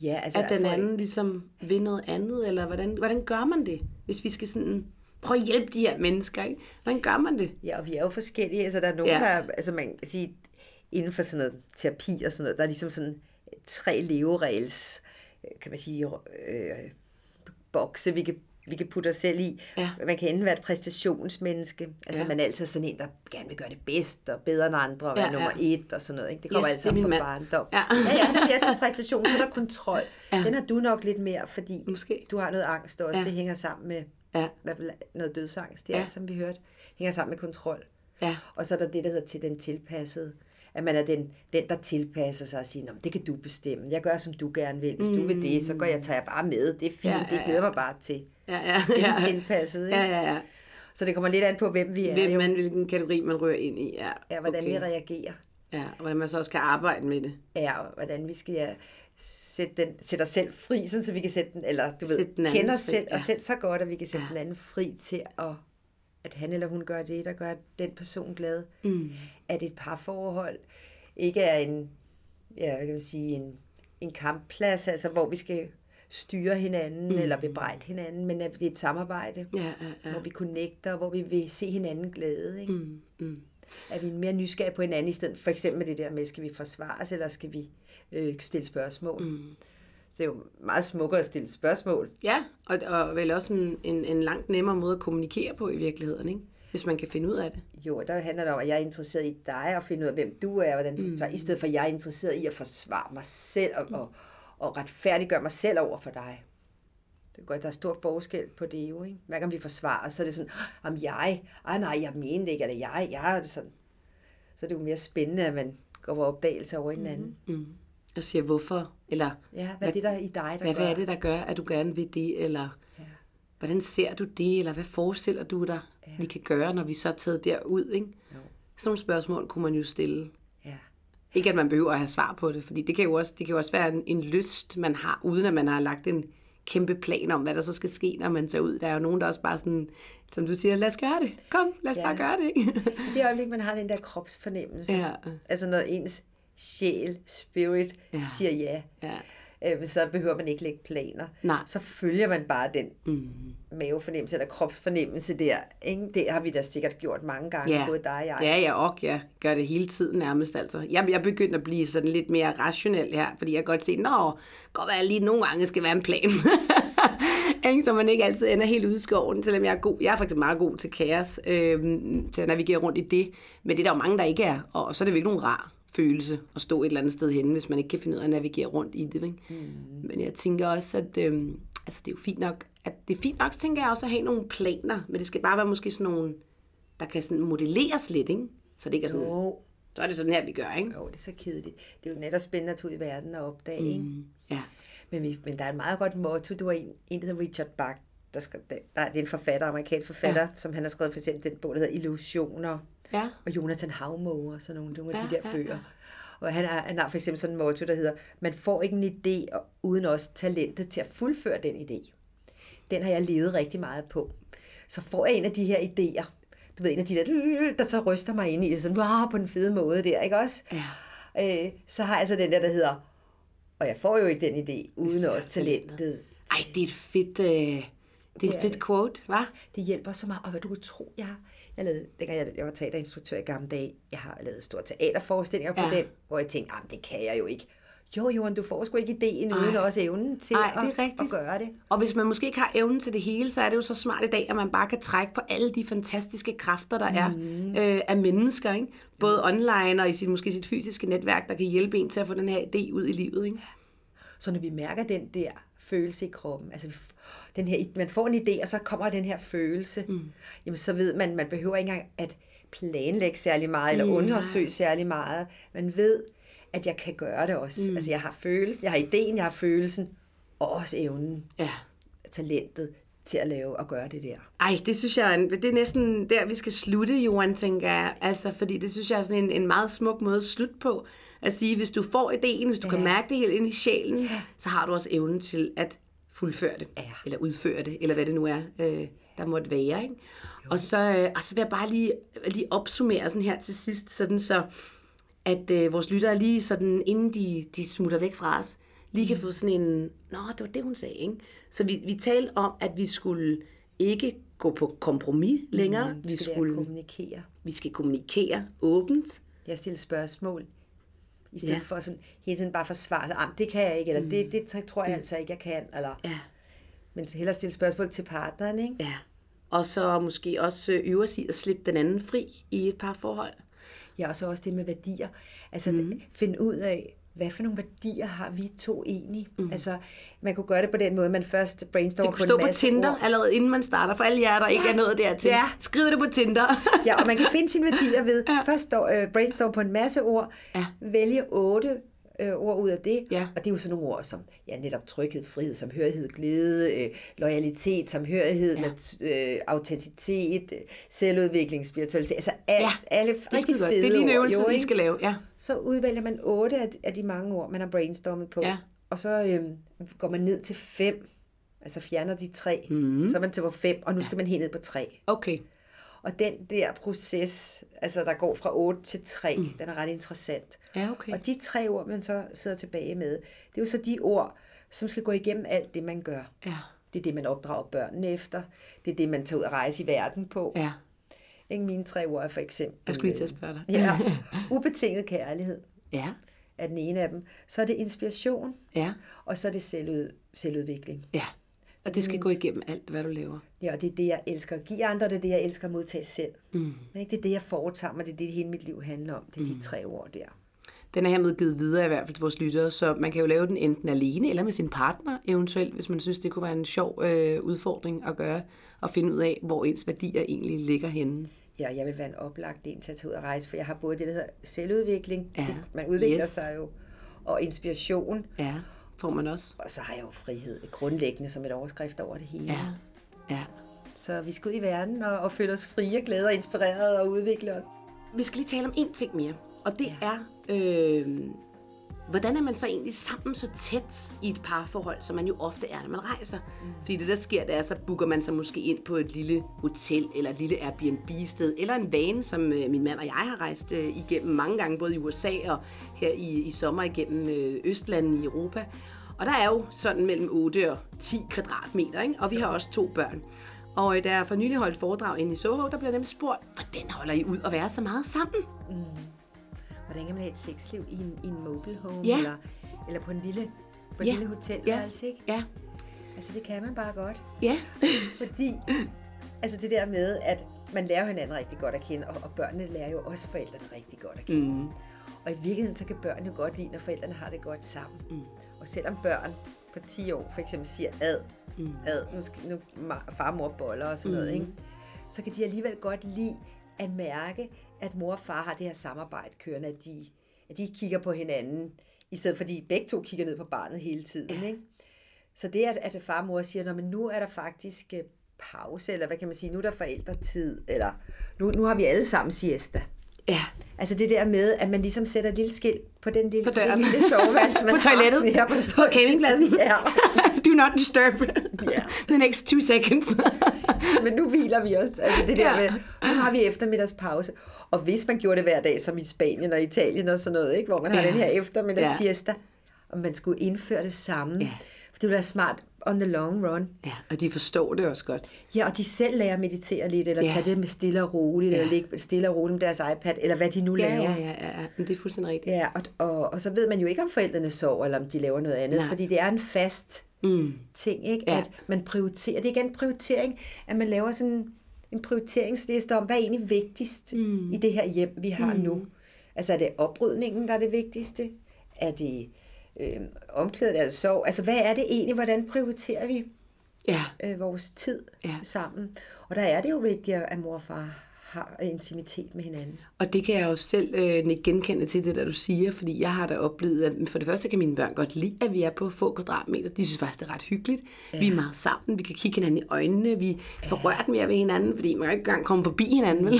ja, altså, at den anden ligesom vil noget andet, eller hvordan, hvordan gør man det, hvis vi skal sådan prøve at hjælpe de her mennesker, ikke? Hvordan gør man det? Ja, og vi er jo forskellige, altså der er nogen, ja. der, altså man kan sige, inden for sådan noget terapi og sådan noget, der er ligesom sådan tre leveregels, kan man sige, øh, bokse, vi kan vi kan putte os selv i. Ja. Man kan enten være et præstationsmenneske, altså ja. man er altid sådan en, der gerne vil gøre det bedst og bedre end andre, og være ja, nummer ja. et og sådan noget. Ikke? Det kommer yes, altid fra barndom. Ja. ja, ja, der bliver til præstation, så er der kontrol. Ja. Den har du nok lidt mere, fordi Måske. du har noget angst også. Ja. Det hænger sammen med ja. hvad, noget dødsangst, det er, ja. som vi hørte, hænger sammen med kontrol. Ja. Og så er der det, der hedder til den tilpassede at man er den, den der tilpasser sig og siger, det kan du bestemme. Jeg gør, som du gerne vil. Hvis mm. du vil det, så går jeg, tager jeg bare med. Det er fint, ja, ja, ja. det glæder mig bare til. Ja, ja, ja. Det tilpasset. Ikke? Ja, ja, ja. Så det kommer lidt an på, hvem vi er. Hvem man, hvilken kategori man rører ind i. Ja, ja hvordan okay. vi reagerer. Ja, og hvordan man så også kan arbejde med det. Ja, og hvordan vi skal ja, sætte, den, sætte os selv fri, sådan, så vi kan sætte den, eller du sætte ved, kende os selv, ja. og selv så godt, at vi kan sætte ja. den anden fri til at at han eller hun gør det, der gør den person glad. Mm. At et parforhold ikke er en, ja, hvad kan man sige, en, en kampplads, altså hvor vi skal styre hinanden mm. eller bebrejde hinanden, men at det er et samarbejde, ja, ja, ja. hvor vi connecter, hvor vi vil se hinanden glæde. Ikke? Mm. Mm. At vi er mere nysgerrige på hinanden, i stedet for eksempel det der med, skal vi forsvare os, eller skal vi øh, stille spørgsmål. Mm. Så det er jo meget smukkere at stille spørgsmål. Ja, og, og vel også en, en, en langt nemmere måde at kommunikere på i virkeligheden, ikke? hvis man kan finde ud af det. Jo, der handler det om, at jeg er interesseret i dig og finde ud af, hvem du er, og hvordan du mm. tager, i stedet for at jeg er interesseret i at forsvare mig selv og, og, og retfærdiggøre mig selv over for dig. Det går, der er stor forskel på det jo, ikke? Hver gang vi forsvarer, så er det sådan, om jeg, ah nej, jeg mener det ikke, eller jeg, jeg er sådan. Så er det jo mere spændende, at man går på opdagelse over hinanden. Mm. Mm. Og siger, hvorfor? Eller, ja, hvad, hvad er det der i dig, der hvad, gør? Hvad er det, der gør, at du gerne vil det? Eller, ja. hvordan ser du det? Eller hvad forestiller du dig, ja. vi kan gøre, når vi så er taget derud? Ikke? Jo. Sådan nogle spørgsmål kunne man jo stille. Ikke at man behøver at have svar på det, fordi det kan jo også, det kan jo også være en, en lyst, man har, uden at man har lagt en kæmpe plan om, hvad der så skal ske, når man tager ud. Der er jo nogen, der også bare sådan, som du siger, lad os gøre det. Kom, lad os ja. bare gøre det. det er øjeblik, man har den der kropsfornemmelse. Ja. Altså når ens sjæl, spirit, ja. siger ja. ja øh, så behøver man ikke lægge planer. Nej. Så følger man bare den mm. mavefornemmelse eller kropsfornemmelse der. Ikke? Det har vi da sikkert gjort mange gange, ja. både dig og jeg. Ja, ja, og jeg gør det hele tiden nærmest. Altså. Jeg, jeg begynder at blive sådan lidt mere rationel her, fordi jeg godt se, nå, godt være lige nogle gange skal være en plan. så man ikke altid ender helt ude i skoven, selvom jeg er god. Jeg er faktisk meget god til kaos, øh, til at navigere rundt i det. Men det er der jo mange, der ikke er, og så er det virkelig nogen rar følelse at stå et eller andet sted henne, hvis man ikke kan finde ud af at navigere rundt i det. Ikke? Mm. Men jeg tænker også, at øh, altså, det er jo fint nok, at det er fint nok, tænker jeg også, at have nogle planer, men det skal bare være måske sådan nogle, der kan sådan modelleres lidt, ikke? Så det ikke er sådan, jo. så er det sådan her, vi gør, ikke? Jo, det er så kedeligt. Det er jo netop spændende at tage ud i verden og opdage, mm. ikke? Ja. Men, vi, men der er et meget godt motto, du har en, en der hedder Richard Bach, der, skal, der, der, det er en forfatter, amerikansk forfatter, ja. som han har skrevet for eksempel den bog, der hedder Illusioner. Ja. Og Jonathan Havmåge og sådan nogle, nogle af ja, de der bøger. Ja, ja. Og han, er, han har for eksempel sådan en motto, der hedder, man får ikke en idé uden også talentet til at fuldføre den idé. Den har jeg levet rigtig meget på. Så får jeg en af de her idéer, du ved, en af de der, der så ryster mig ind i, sådan, wow, på den fede måde der, ikke også? Ja. Øh, så har jeg altså den der, der hedder, og jeg får jo ikke den idé, uden også talentet. Ej, det er et fedt, øh, det er et fedt quote, hva'? Det hjælper så meget, og hvad du kan tro, jeg har Jeg, lavede, dengang jeg, jeg var teaterinstruktør i gamle dage, jeg har lavet store teaterforestillinger på Ja. den, hvor jeg tænkte, "Ah, det kan jeg jo ikke. Jo, Johan, du får sgu ikke ideen uden også evnen til Ej, det er at, rigtigt. at gøre det. Og hvis man måske ikke har evnen til det hele, så er det jo så smart i dag, at man bare kan trække på alle de fantastiske kræfter, der er Mhm. øh, af mennesker. Ikke? Både online og i sit, måske sit fysiske netværk, der kan hjælpe en til at få den her idé ud i livet. Ikke? Så når vi mærker den der følelse i kroppen, altså den her, man får en idé, og så kommer den her følelse, mm. jamen så ved man, man behøver ikke engang at planlægge særlig meget, eller Mm, undersøge særlig meget. Man ved, at jeg kan gøre det også. Mm. Altså jeg har følelsen, jeg har ideen, jeg har følelsen, og også evnen, Ja. talentet til at lave og gøre det der. Ej, det synes jeg, er det er næsten der, vi skal slutte, Johan, tænker jeg. Altså, fordi det synes jeg er sådan en, en meget smuk måde at slutte på. At sige, hvis du får ideen, hvis du ja. kan mærke det helt ind i sjælen, ja. så har du også evnen til at fuldføre det. Ja. Eller udføre det, eller hvad det nu er, øh, der måtte være. Ikke? Og, så, øh, og så vil jeg bare lige, lige opsummere sådan her til sidst, sådan så at øh, vores lyttere lige sådan, inden de, de smutter væk fra os, lige kan få sådan en, nå, det var det, hun sagde, ikke? Så vi, vi talte om, at vi skulle ikke gå på kompromis længere. Mm, vi, skal skulle, kommunikere. vi skal kommunikere åbent. Jeg stiller spørgsmål, i stedet Ja. for sådan hele tiden bare forsvare sig, "Ah, men det kan jeg ikke, eller mm. det, det tror jeg altså ikke, jeg kan, eller, Ja. men hellere stille spørgsmål til partneren, ikke? Ja. Og så måske også øh, øve i at slippe den anden fri i et par forhold. Ja, og så også det med værdier. Altså mm. finde ud af, hvad for nogle værdier har vi to egentlig? Mm. Altså, man kunne gøre det på den måde, man først brainstormer Det på kunne en stå på masse Tinder ord. allerede inden man starter, for alle jer, der ikke er nået dertil. Ja. Skriv det på Tinder. Ja, og man kan finde sine værdier ved ja. først stå, øh, brainstorm på en masse ord, Ja. vælge otte øh, ord ud af det, Ja. og det er jo sådan nogle ord som ja, netop tryghed, frihed, samhørighed, glæde, øh, loyalitet, samhørighed, Ja. ja. øh, autenticitet, øh, selvudvikling, spiritualitet, altså al, Ja, alle det rigtig fede Det er lige en ord, øvelse, jo, vi ikke? skal lave. Ja. Så udvælger man otte af, de mange ord, man har brainstormet på. Ja. Og så øhm, går man ned til fem. Altså fjerner de tre. Mm. Så er man til på fem, og nu skal man helt ned på tre. Okay. Og den der proces, altså der går fra 8 til 3, mm. den er ret interessant. Ja, okay. Og de tre ord, man så sidder tilbage med, det er jo så de ord, som skal gå igennem alt det, man gør. Ja. Det er det, man opdrager børnene efter. Det er det, man tager ud og rejse i verden på. Ja. Ikke mine tre ord er for eksempel... Jeg skulle lige til at spørge dig. Ja, ubetinget kærlighed Ja. er den ene af dem. Så er det inspiration, Ja. og så er det selvud, selvudvikling. Ja. Og det skal gå igennem alt, hvad du laver. Ja, og det er det, jeg elsker at give andre, det er det, jeg elsker at modtage selv. Mm. Ikke? Det er det, jeg foretager mig, det er det, hele mit liv handler om. Det er mm. de tre ord der. Den er hermed givet videre i hvert fald til vores lyttere, så man kan jo lave den enten alene eller med sin partner eventuelt, hvis man synes, det kunne være en sjov øh, udfordring at gøre, og finde ud af, hvor ens værdier egentlig ligger henne. Ja, jeg vil være en oplagt en til at tage ud og rejse, for jeg har både det, der hedder selvudvikling, Ja. det, man udvikler Yes. sig jo, og inspiration, Ja, får man også. og så har jeg jo frihed grundlæggende som et overskrift over det hele. Ja. Ja. Så vi skal ud i verden og, og føle os frie, glade og inspirerede og udvikle os. Vi skal lige tale om én ting mere, og det ja. er, øh, hvordan er man så egentlig sammen så tæt i et parforhold, som man jo ofte er, når man rejser? Mm. Fordi det, der sker, det er, så booker man sig måske ind på et lille hotel, eller et lille Airbnb-sted, eller en vane, som øh, min mand og jeg har rejst øh, igennem mange gange, både i USA og her i, i sommer igennem øh, Østlanden i Europa. Og der er jo sådan mellem 8 og 10 kvadratmeter, ikke? og vi har også to børn. Og øh, da jeg for nylig holdt foredrag inde i Soho, der blev nemlig spurgt, hvordan holder I ud at være så meget sammen? Hvordan kan man have et sexliv i en, i en mobile home, Ja. eller, eller på en lille, på et Ja. lille hotelværelse, ikke? Ja, Altså, det kan man bare godt. ja, Fordi, altså det der med, at man lærer hinanden rigtig godt at kende, og, og børnene lærer jo også forældrene rigtig godt at kende. Mm. Og i virkeligheden, så kan børn jo godt lide, når forældrene har det godt sammen. Mm. Og selvom børn på 10 år for eksempel siger ad, mm. ad, nu skal nu far og mor boller og sådan mm. noget, ikke? så kan de alligevel godt lide at mærke, at mor og far har det her samarbejde kørende, at de, at de kigger på hinanden, i stedet for at de begge to kigger ned på barnet hele tiden. Ja. Ikke? Så det, at, at far og mor siger, "Nå, men nu er der faktisk øh, pause, eller hvad kan man sige, nu er der forældretid, eller nu, nu har vi alle sammen siesta. ja. Altså det der med, at man ligesom sætter et lille skilt på den lille, På døren. det lille soveværelse, man På toilettet. Har. Ja, på, På toilettet. campingpladsen. Ja. Do not disturb the next two seconds. Men nu hviler vi os. Altså det der Ja. med, nu har vi eftermiddagspause. Og hvis man gjorde det hver dag, som i Spanien og Italien og sådan noget, ikke? hvor man har Ja. den her eftermiddags Ja. siesta, og man skulle indføre det sammen. Ja. det vil være smart on the long run. Ja, og de forstår det også godt. Ja, og de selv lærer at meditere lidt, eller Ja. tage det med stille og roligt, Ja. eller ligge stille og roligt med deres iPad, eller hvad de nu Ja, laver. ja, ja, ja, ja. Men det er fuldstændig rigtigt. Ja, og, og, og så ved man jo ikke, om forældrene sover, eller om de laver noget andet, Nej. fordi det er en fast Mm. ting, ikke? Ja. at man prioriterer. Det er igen en prioritering, at man laver sådan en prioriteringsliste om, hvad er egentlig vigtigst mm. i det her hjem, vi har mm. nu. Altså er det oprydningen, der er det vigtigste? Er det øh, omklædet, det sov? Altså hvad er det egentlig? Hvordan prioriterer vi Ja, øh, vores tid Ja. sammen? Og der er det jo vigtigt, at mor og far har intimitet med hinanden. og det kan jeg jo selv øh, genkende til det, der du siger, fordi jeg har da oplevet, at for det første kan mine børn godt lide, at vi er på få kvadratmeter. De synes faktisk, det er ret hyggeligt. Ja. Vi er meget sammen, vi kan kigge hinanden i øjnene, vi får rørt mere ved hinanden, fordi man kan ikke engang komme forbi hinanden, vel?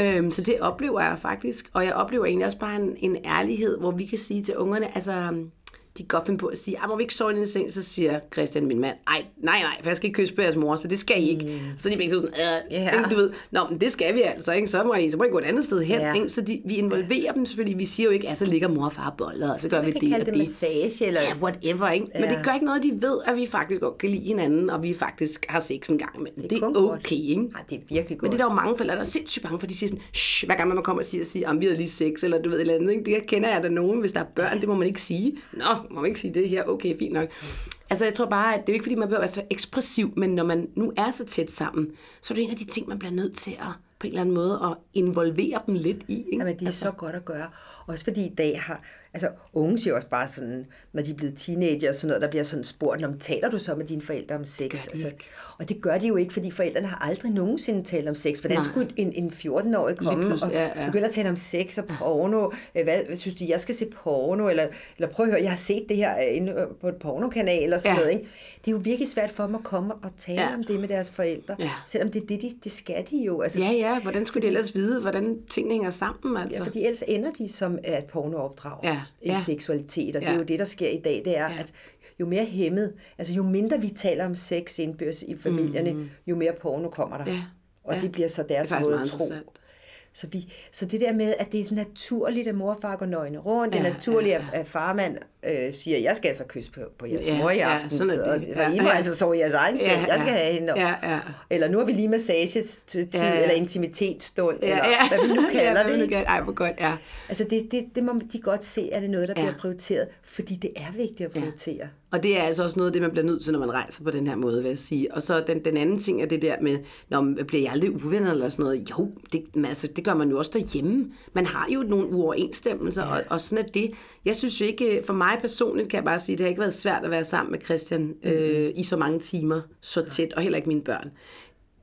øhm, så det oplever jeg faktisk, og jeg oplever egentlig også bare en, en ærlighed, hvor vi kan sige til ungerne, altså de godt finde på at sige, må vi ikke sove i en seng, så siger Christian, min mand, Ej, nej, nej, for jeg skal ikke kysse på jeres mor, så det skal I ikke. Mm. Så de begge sådan, øh, yeah. du ved, nå, men det skal vi altså, ikke? Så, må I, så må I gå et andet sted hen. Ikke? Så de, vi involverer ja. dem selvfølgelig, vi siger jo ikke, at så ligger mor og far boller, og så gør vi Man kan det kalde det det. massage, eller... Ja, whatever, ikke? Men Ja. det gør ikke noget, de ved, at vi faktisk godt kan lide hinanden, og vi faktisk har sex en gang imellem. Det, det er kun godt. okay, ikke? Nej, det er virkelig godt. Men det er der jo mange forældre, der er sindssygt bange for, de siger sådan, Shh, hver gang man kommer og siger, siger om vi havde lige sex, eller du ved et eller andet, ikke? det kender jeg da nogen, hvis der er børn, det må man ikke sige. Nå, må man ikke sige det her, okay, fint nok. Altså jeg tror bare, at det er jo ikke fordi, man behøver at være så ekspressiv, men når man nu er så tæt sammen, så er det en af de ting, man bliver nødt til at på en eller anden måde at involvere dem lidt i. Ikke? Jamen, det er altså. så godt at gøre. Også fordi i dag har, altså unge siger også bare sådan, når de er blevet teenager og sådan noget, der bliver sådan spurgt, om taler du så med dine forældre om sex? Gør de altså, ikke. og det gør de jo ikke, fordi forældrene har aldrig nogensinde talt om sex. Hvordan Nej. skulle en, en 14-årig komme og pludselig, ja, ja. begynde at tale om sex og porno? Øh, Hvad, synes du, jeg skal se porno? Eller, eller prøv at høre, jeg har set det her øh, inde på et pornokanal og sådan Ja. noget. Ikke? Det er jo virkelig svært for dem at komme og tale Ja. om det med deres forældre. Ja. Selvom det er det, de, det skal de jo. Altså, Ja, ja, hvordan skulle de ellers vide, hvordan tingene hænger sammen? Altså? Ja, fordi ellers ender de som et pornoopdrag Ja, i seksualitet, og det Ja. er jo det, der sker i dag, det er, Ja. at jo mere hæmmet, altså jo mindre vi taler om sex indbyrdes i familierne, mm. jo mere porno kommer der. Ja, Og ja. det bliver så det er deres måde at tro. Så, vi, så det der med, at det er naturligt, at mor og far går nøgne rundt, det er Ja, naturligt, ja, at, at farmand øh, siger, jeg skal altså kysse på, på jeres Ja, mor i ja, aften, sådan er så, det. så Ja, I må ja. altså sove jeres egen Ja, jeg skal ja. have hende. Ja, ja. Eller nu har vi lige massage til Ja, ja. eller intimitetsstund, Ja, eller ja. hvad vi nu kalder ja, det. kalder- Ej, hvor godt, ja. Altså det, det, det må de godt se, at det er noget, der Ja. bliver prioriteret, fordi det er vigtigt at prioritere. Og det er altså også noget af det, man bliver nødt til, når man rejser på den her måde, vil jeg sige. Og så den, den anden ting er det der med, når man bliver jeg aldrig uvenner eller sådan noget. Jo, det, altså, det gør man jo også derhjemme. Man har jo nogle uoverensstemmelser, ja. og, og sådan er det. Jeg synes jo ikke, for mig personligt kan jeg bare sige, det har ikke været svært at være sammen med Christian mm-hmm. øh, i så mange timer, så tæt, og heller ikke mine børn.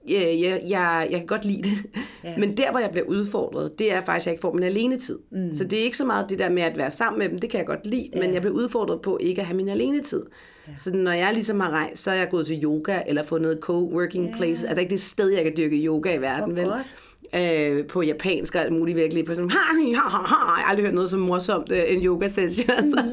Jeg, jeg, jeg, jeg kan godt lide det. Ja. Men der, hvor jeg bliver udfordret, det er faktisk, at jeg ikke får min alenetid. Mm. Så det er ikke så meget det der med at være sammen med dem, det kan jeg godt lide, ja. men jeg bliver udfordret på ikke at have min alenetid. Ja. Så når jeg ligesom har rejst, så er jeg gået til yoga, eller fundet co-working ja. places. Altså ikke det sted, jeg kan dyrke yoga i verden, Hvor vel? godt. Øh, på japansk og alt muligt virkelig. På sådan, ha, ha, ha, ha. Jeg har aldrig hørt noget så morsomt øh, en yoga session. Altså.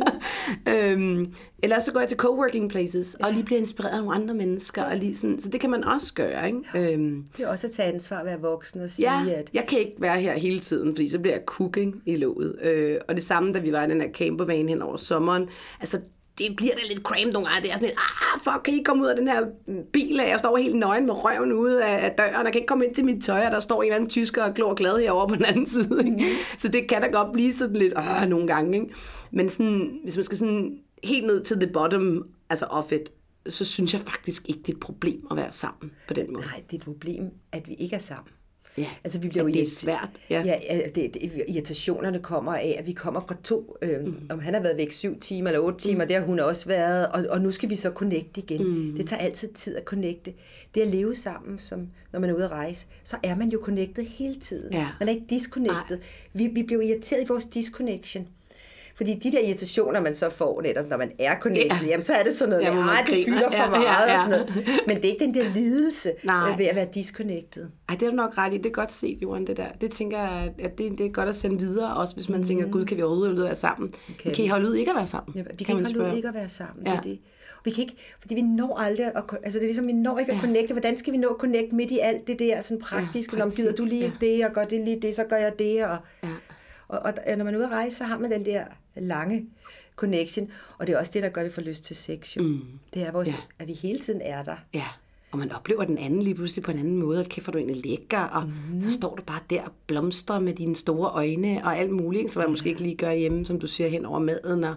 øhm, eller så går jeg til co-working places, og lige bliver inspireret af nogle andre mennesker. Og lige sådan, så det kan man også gøre, ikke? Øhm, Det er også at tage ansvar at være voksen og sige, Ja, at jeg kan ikke være her hele tiden, fordi så bliver jeg cooking i låget. Øh, og det samme, da vi var i den her campervan hen over sommeren. Altså, det bliver da lidt cramped nogle gange. Det er sådan lidt, ah, fuck, kan I ikke komme ud af den her bil, og jeg står helt nøgen med røven ude af, af døren, og kan ikke komme ind til mit tøj, og der står en eller anden tysker og glor glad herovre på den anden side. Ikke? Så det kan da godt blive sådan lidt, ah, nogle gange. Ikke? Men sådan, hvis man skal sådan helt ned til the bottom, altså off it, så synes jeg faktisk ikke, det er et problem at være sammen på den måde. nej, det er et problem, at vi ikke er sammen. Ja, Altså, vi bliver at jo det er svært. Ja. Ja, ja det, det, irritationerne kommer af, at vi kommer fra to, øh, mm. om han har været væk syv timer eller otte timer, mm. det har hun også været, og, og nu skal vi så connecte igen. Mm. Det tager altid tid at connecte. Det at leve sammen, som når man er ude at rejse, så er man jo connected hele tiden. Ja. Man er ikke disconnected. Vi, vi bliver irriteret i vores disconnection. Fordi de der irritationer, man så får netop, når man er connected, Ja. ja. jamen så er det sådan noget, Ja, ja, man det griner. fylder for Ja, meget ja, ja. og sådan noget. Men det er ikke den der lidelse Nej. øh, ved at være disconnected. Ej, det er du nok ret i. Det er godt set, Johan, det der. Det tænker jeg, at det, det er godt at sende videre, også hvis man mm. tænker, gud, kan vi overhovedet være sammen? Kan, kan I holde ud ikke at være sammen? Ja, vi kan, man ikke holde ud ikke at være sammen. Ja. Ja. Det. er det. Vi kan ikke, fordi vi når aldrig at, altså det er ligesom, vi når ikke at connecte. Hvordan skal vi nå at connecte midt i alt det der sådan praktiske? Ja, praktik, gider du lige ja. det, og gør det lige det, så gør jeg det. Og, Ja. Og, og, når man er ude at rejse, så har man den der lange connection. Og det er også det, der gør, at vi får lyst til sex. Jo. Mm. Det er, vores, Ja. at vi hele tiden er der. Ja, og man oplever den anden lige pludselig på en anden måde, at kæft, du egentlig lækker, og mm. så står du bare der og blomstrer med dine store øjne og alt muligt, som man måske ikke lige gør hjemme, som du siger, hen over maden, og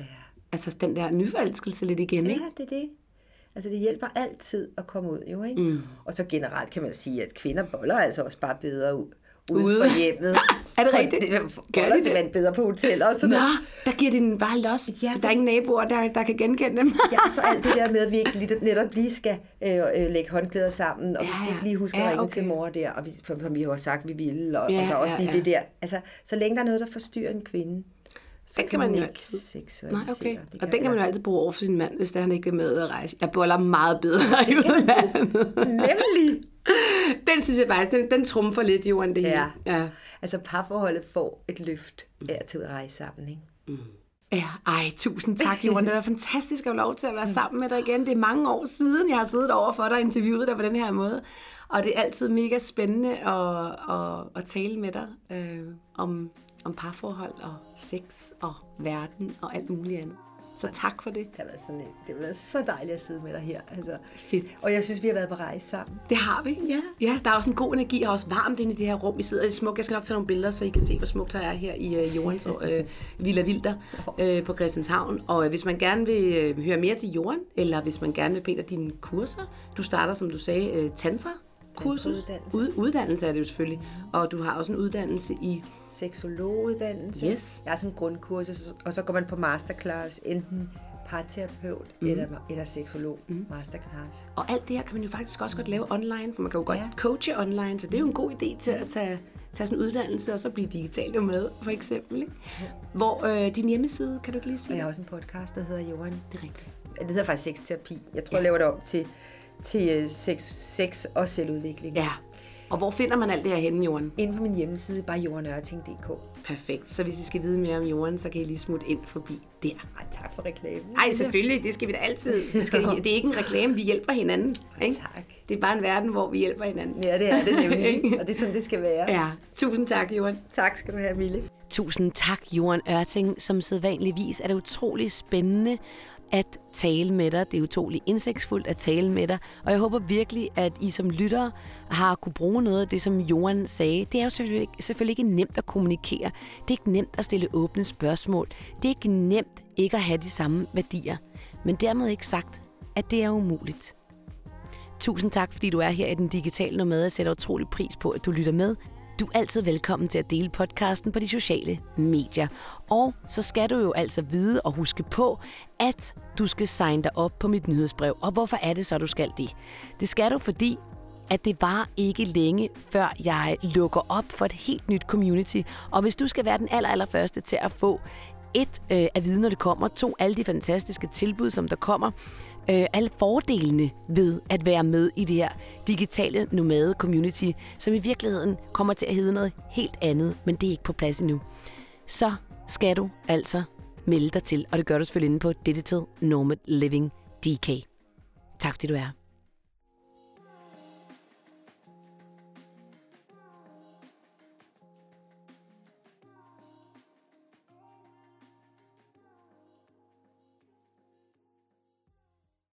Ja. altså den der nyforelskelse lidt igen, ikke? Ja, det er det. Altså det hjælper altid at komme ud, jo ikke? Mm. Og så generelt kan man sige, at kvinder boller altså også bare bedre ud. Ude. for hjemmet. Er det rigtigt? Det, Gør de det? bedre på hoteller og sådan Nå, noget. der giver den bare los. Ja, der er ingen naboer, der, der kan genkende dem. Ja, så alt det der med, at vi ikke lige, netop lige skal øh, øh, lægge håndklæder sammen, og ja, vi skal ikke lige huske ja, at ringe okay. til mor der, og vi, for, for vi har jo sagt, at vi ville, og, Ja, og der er også ja, lige ja. det der. Altså, så længe der er noget, der forstyrrer en kvinde, så Den kan man jo ikke altid. Nej, okay. Det Og den kan man jo altid bruge over for sin mand, hvis der han ikke vil med at rejse. Jeg boller meget bedre i udlandet. Nemlig! Den synes jeg faktisk, den, den trumfer lidt, Johan, det Ja. hele. Ja. Altså parforholdet får et løft af at tage ud og rejse sammen, ikke? Ja, ej, tusind tak, Johan. Det var fantastisk at få lov til at være sammen med dig igen. Det er mange år siden, jeg har siddet over for dig og interviewet dig på den her måde. Og det er altid mega spændende at, at, at tale med dig øh, om, om parforhold og sex og verden og alt muligt andet. Så tak for det. Det har været, sådan, et- det har været så dejligt at sidde med dig her. Altså. Fedt. Og jeg synes, vi har været på rejse sammen. Det har vi. Ja. ja der er også en god energi, og også varmt inde i det her rum. Vi sidder i det smukt. Jeg skal nok tage nogle billeder, så I kan se, hvor smukt der er her i øh, Jorans øh, Villa Vilder øh, på Christianshavn. Og øh, hvis man gerne vil øh, høre mere til Joran, eller hvis man gerne vil dig dine kurser, du starter, som du sagde, øh, tantra kursus. Tantrauddannelse. Ud, uddannelse er det jo selvfølgelig. Og du har også en uddannelse i... Seksologuddannelse. Yes. Jeg har sådan en grundkursus, og så går man på masterclass, enten parterapeut mm. eller, eller seksolog mm. masterclass. Og alt det her kan man jo faktisk også godt lave online, for man kan jo godt Ja. coache online, så det er jo en god idé til at tage, tage sådan en uddannelse, og så blive digital med, for eksempel. Ikke? Hvor øh, din hjemmeside, kan du ikke lige Og sige? jeg har også en podcast, der hedder Johan. Det er rigtigt. Det hedder faktisk sexterapi. Jeg tror, jeg laver det om til, til øh, sex, sex og selvudvikling. Ja. Og hvor finder man alt det her henne, Johan? Inde på min hjemmeside, bare johanørting.dk. Perfekt. Så hvis I skal vide mere om Johan, så kan I lige smutte ind forbi der. Ej, tak for reklamen. Ej, selvfølgelig. Det skal vi da altid. Det, skal, det er ikke en reklame. Vi hjælper hinanden. Ikke? Tak. Det er bare en verden, hvor vi hjælper hinanden. Ja, det er det nemlig. og det er sådan, det skal være. Ja. Tusind tak, Johan. Tak skal du have, Mille. Tusind tak, Johan Ørting. Som sædvanligvis er det utrolig spændende at tale med dig. Det er utrolig indsigtsfuldt at tale med dig. Og jeg håber virkelig, at I som lyttere har kunne bruge noget af det, som Johan sagde. Det er jo selvfølgelig selvfølgelig ikke nemt at kommunikere. Det er ikke nemt at stille åbne spørgsmål. Det er ikke nemt ikke at have de samme værdier. Men dermed ikke sagt, at det er umuligt. Tusind tak, fordi du er her i den digitale nomade. Jeg sætter utrolig pris på, at du lytter med. Du er altid velkommen til at dele podcasten på de sociale medier. Og så skal du jo altså vide og huske på, at du skal signe dig op på mit nyhedsbrev. Og hvorfor er det så, du skal det? Det skal du, fordi at det var ikke længe, før jeg lukker op for et helt nyt community. Og hvis du skal være den aller, aller første til at få et, øh, at vide, når det kommer. To, alle de fantastiske tilbud, som der kommer. Øh, alle fordelene ved at være med i det her digitale nomade community, som i virkeligheden kommer til at hedde noget helt andet, men det er ikke på plads endnu. Så skal du altså melde dig til, og det gør du selvfølgelig inde på Digital Nomad Living DK. Tak fordi du er her.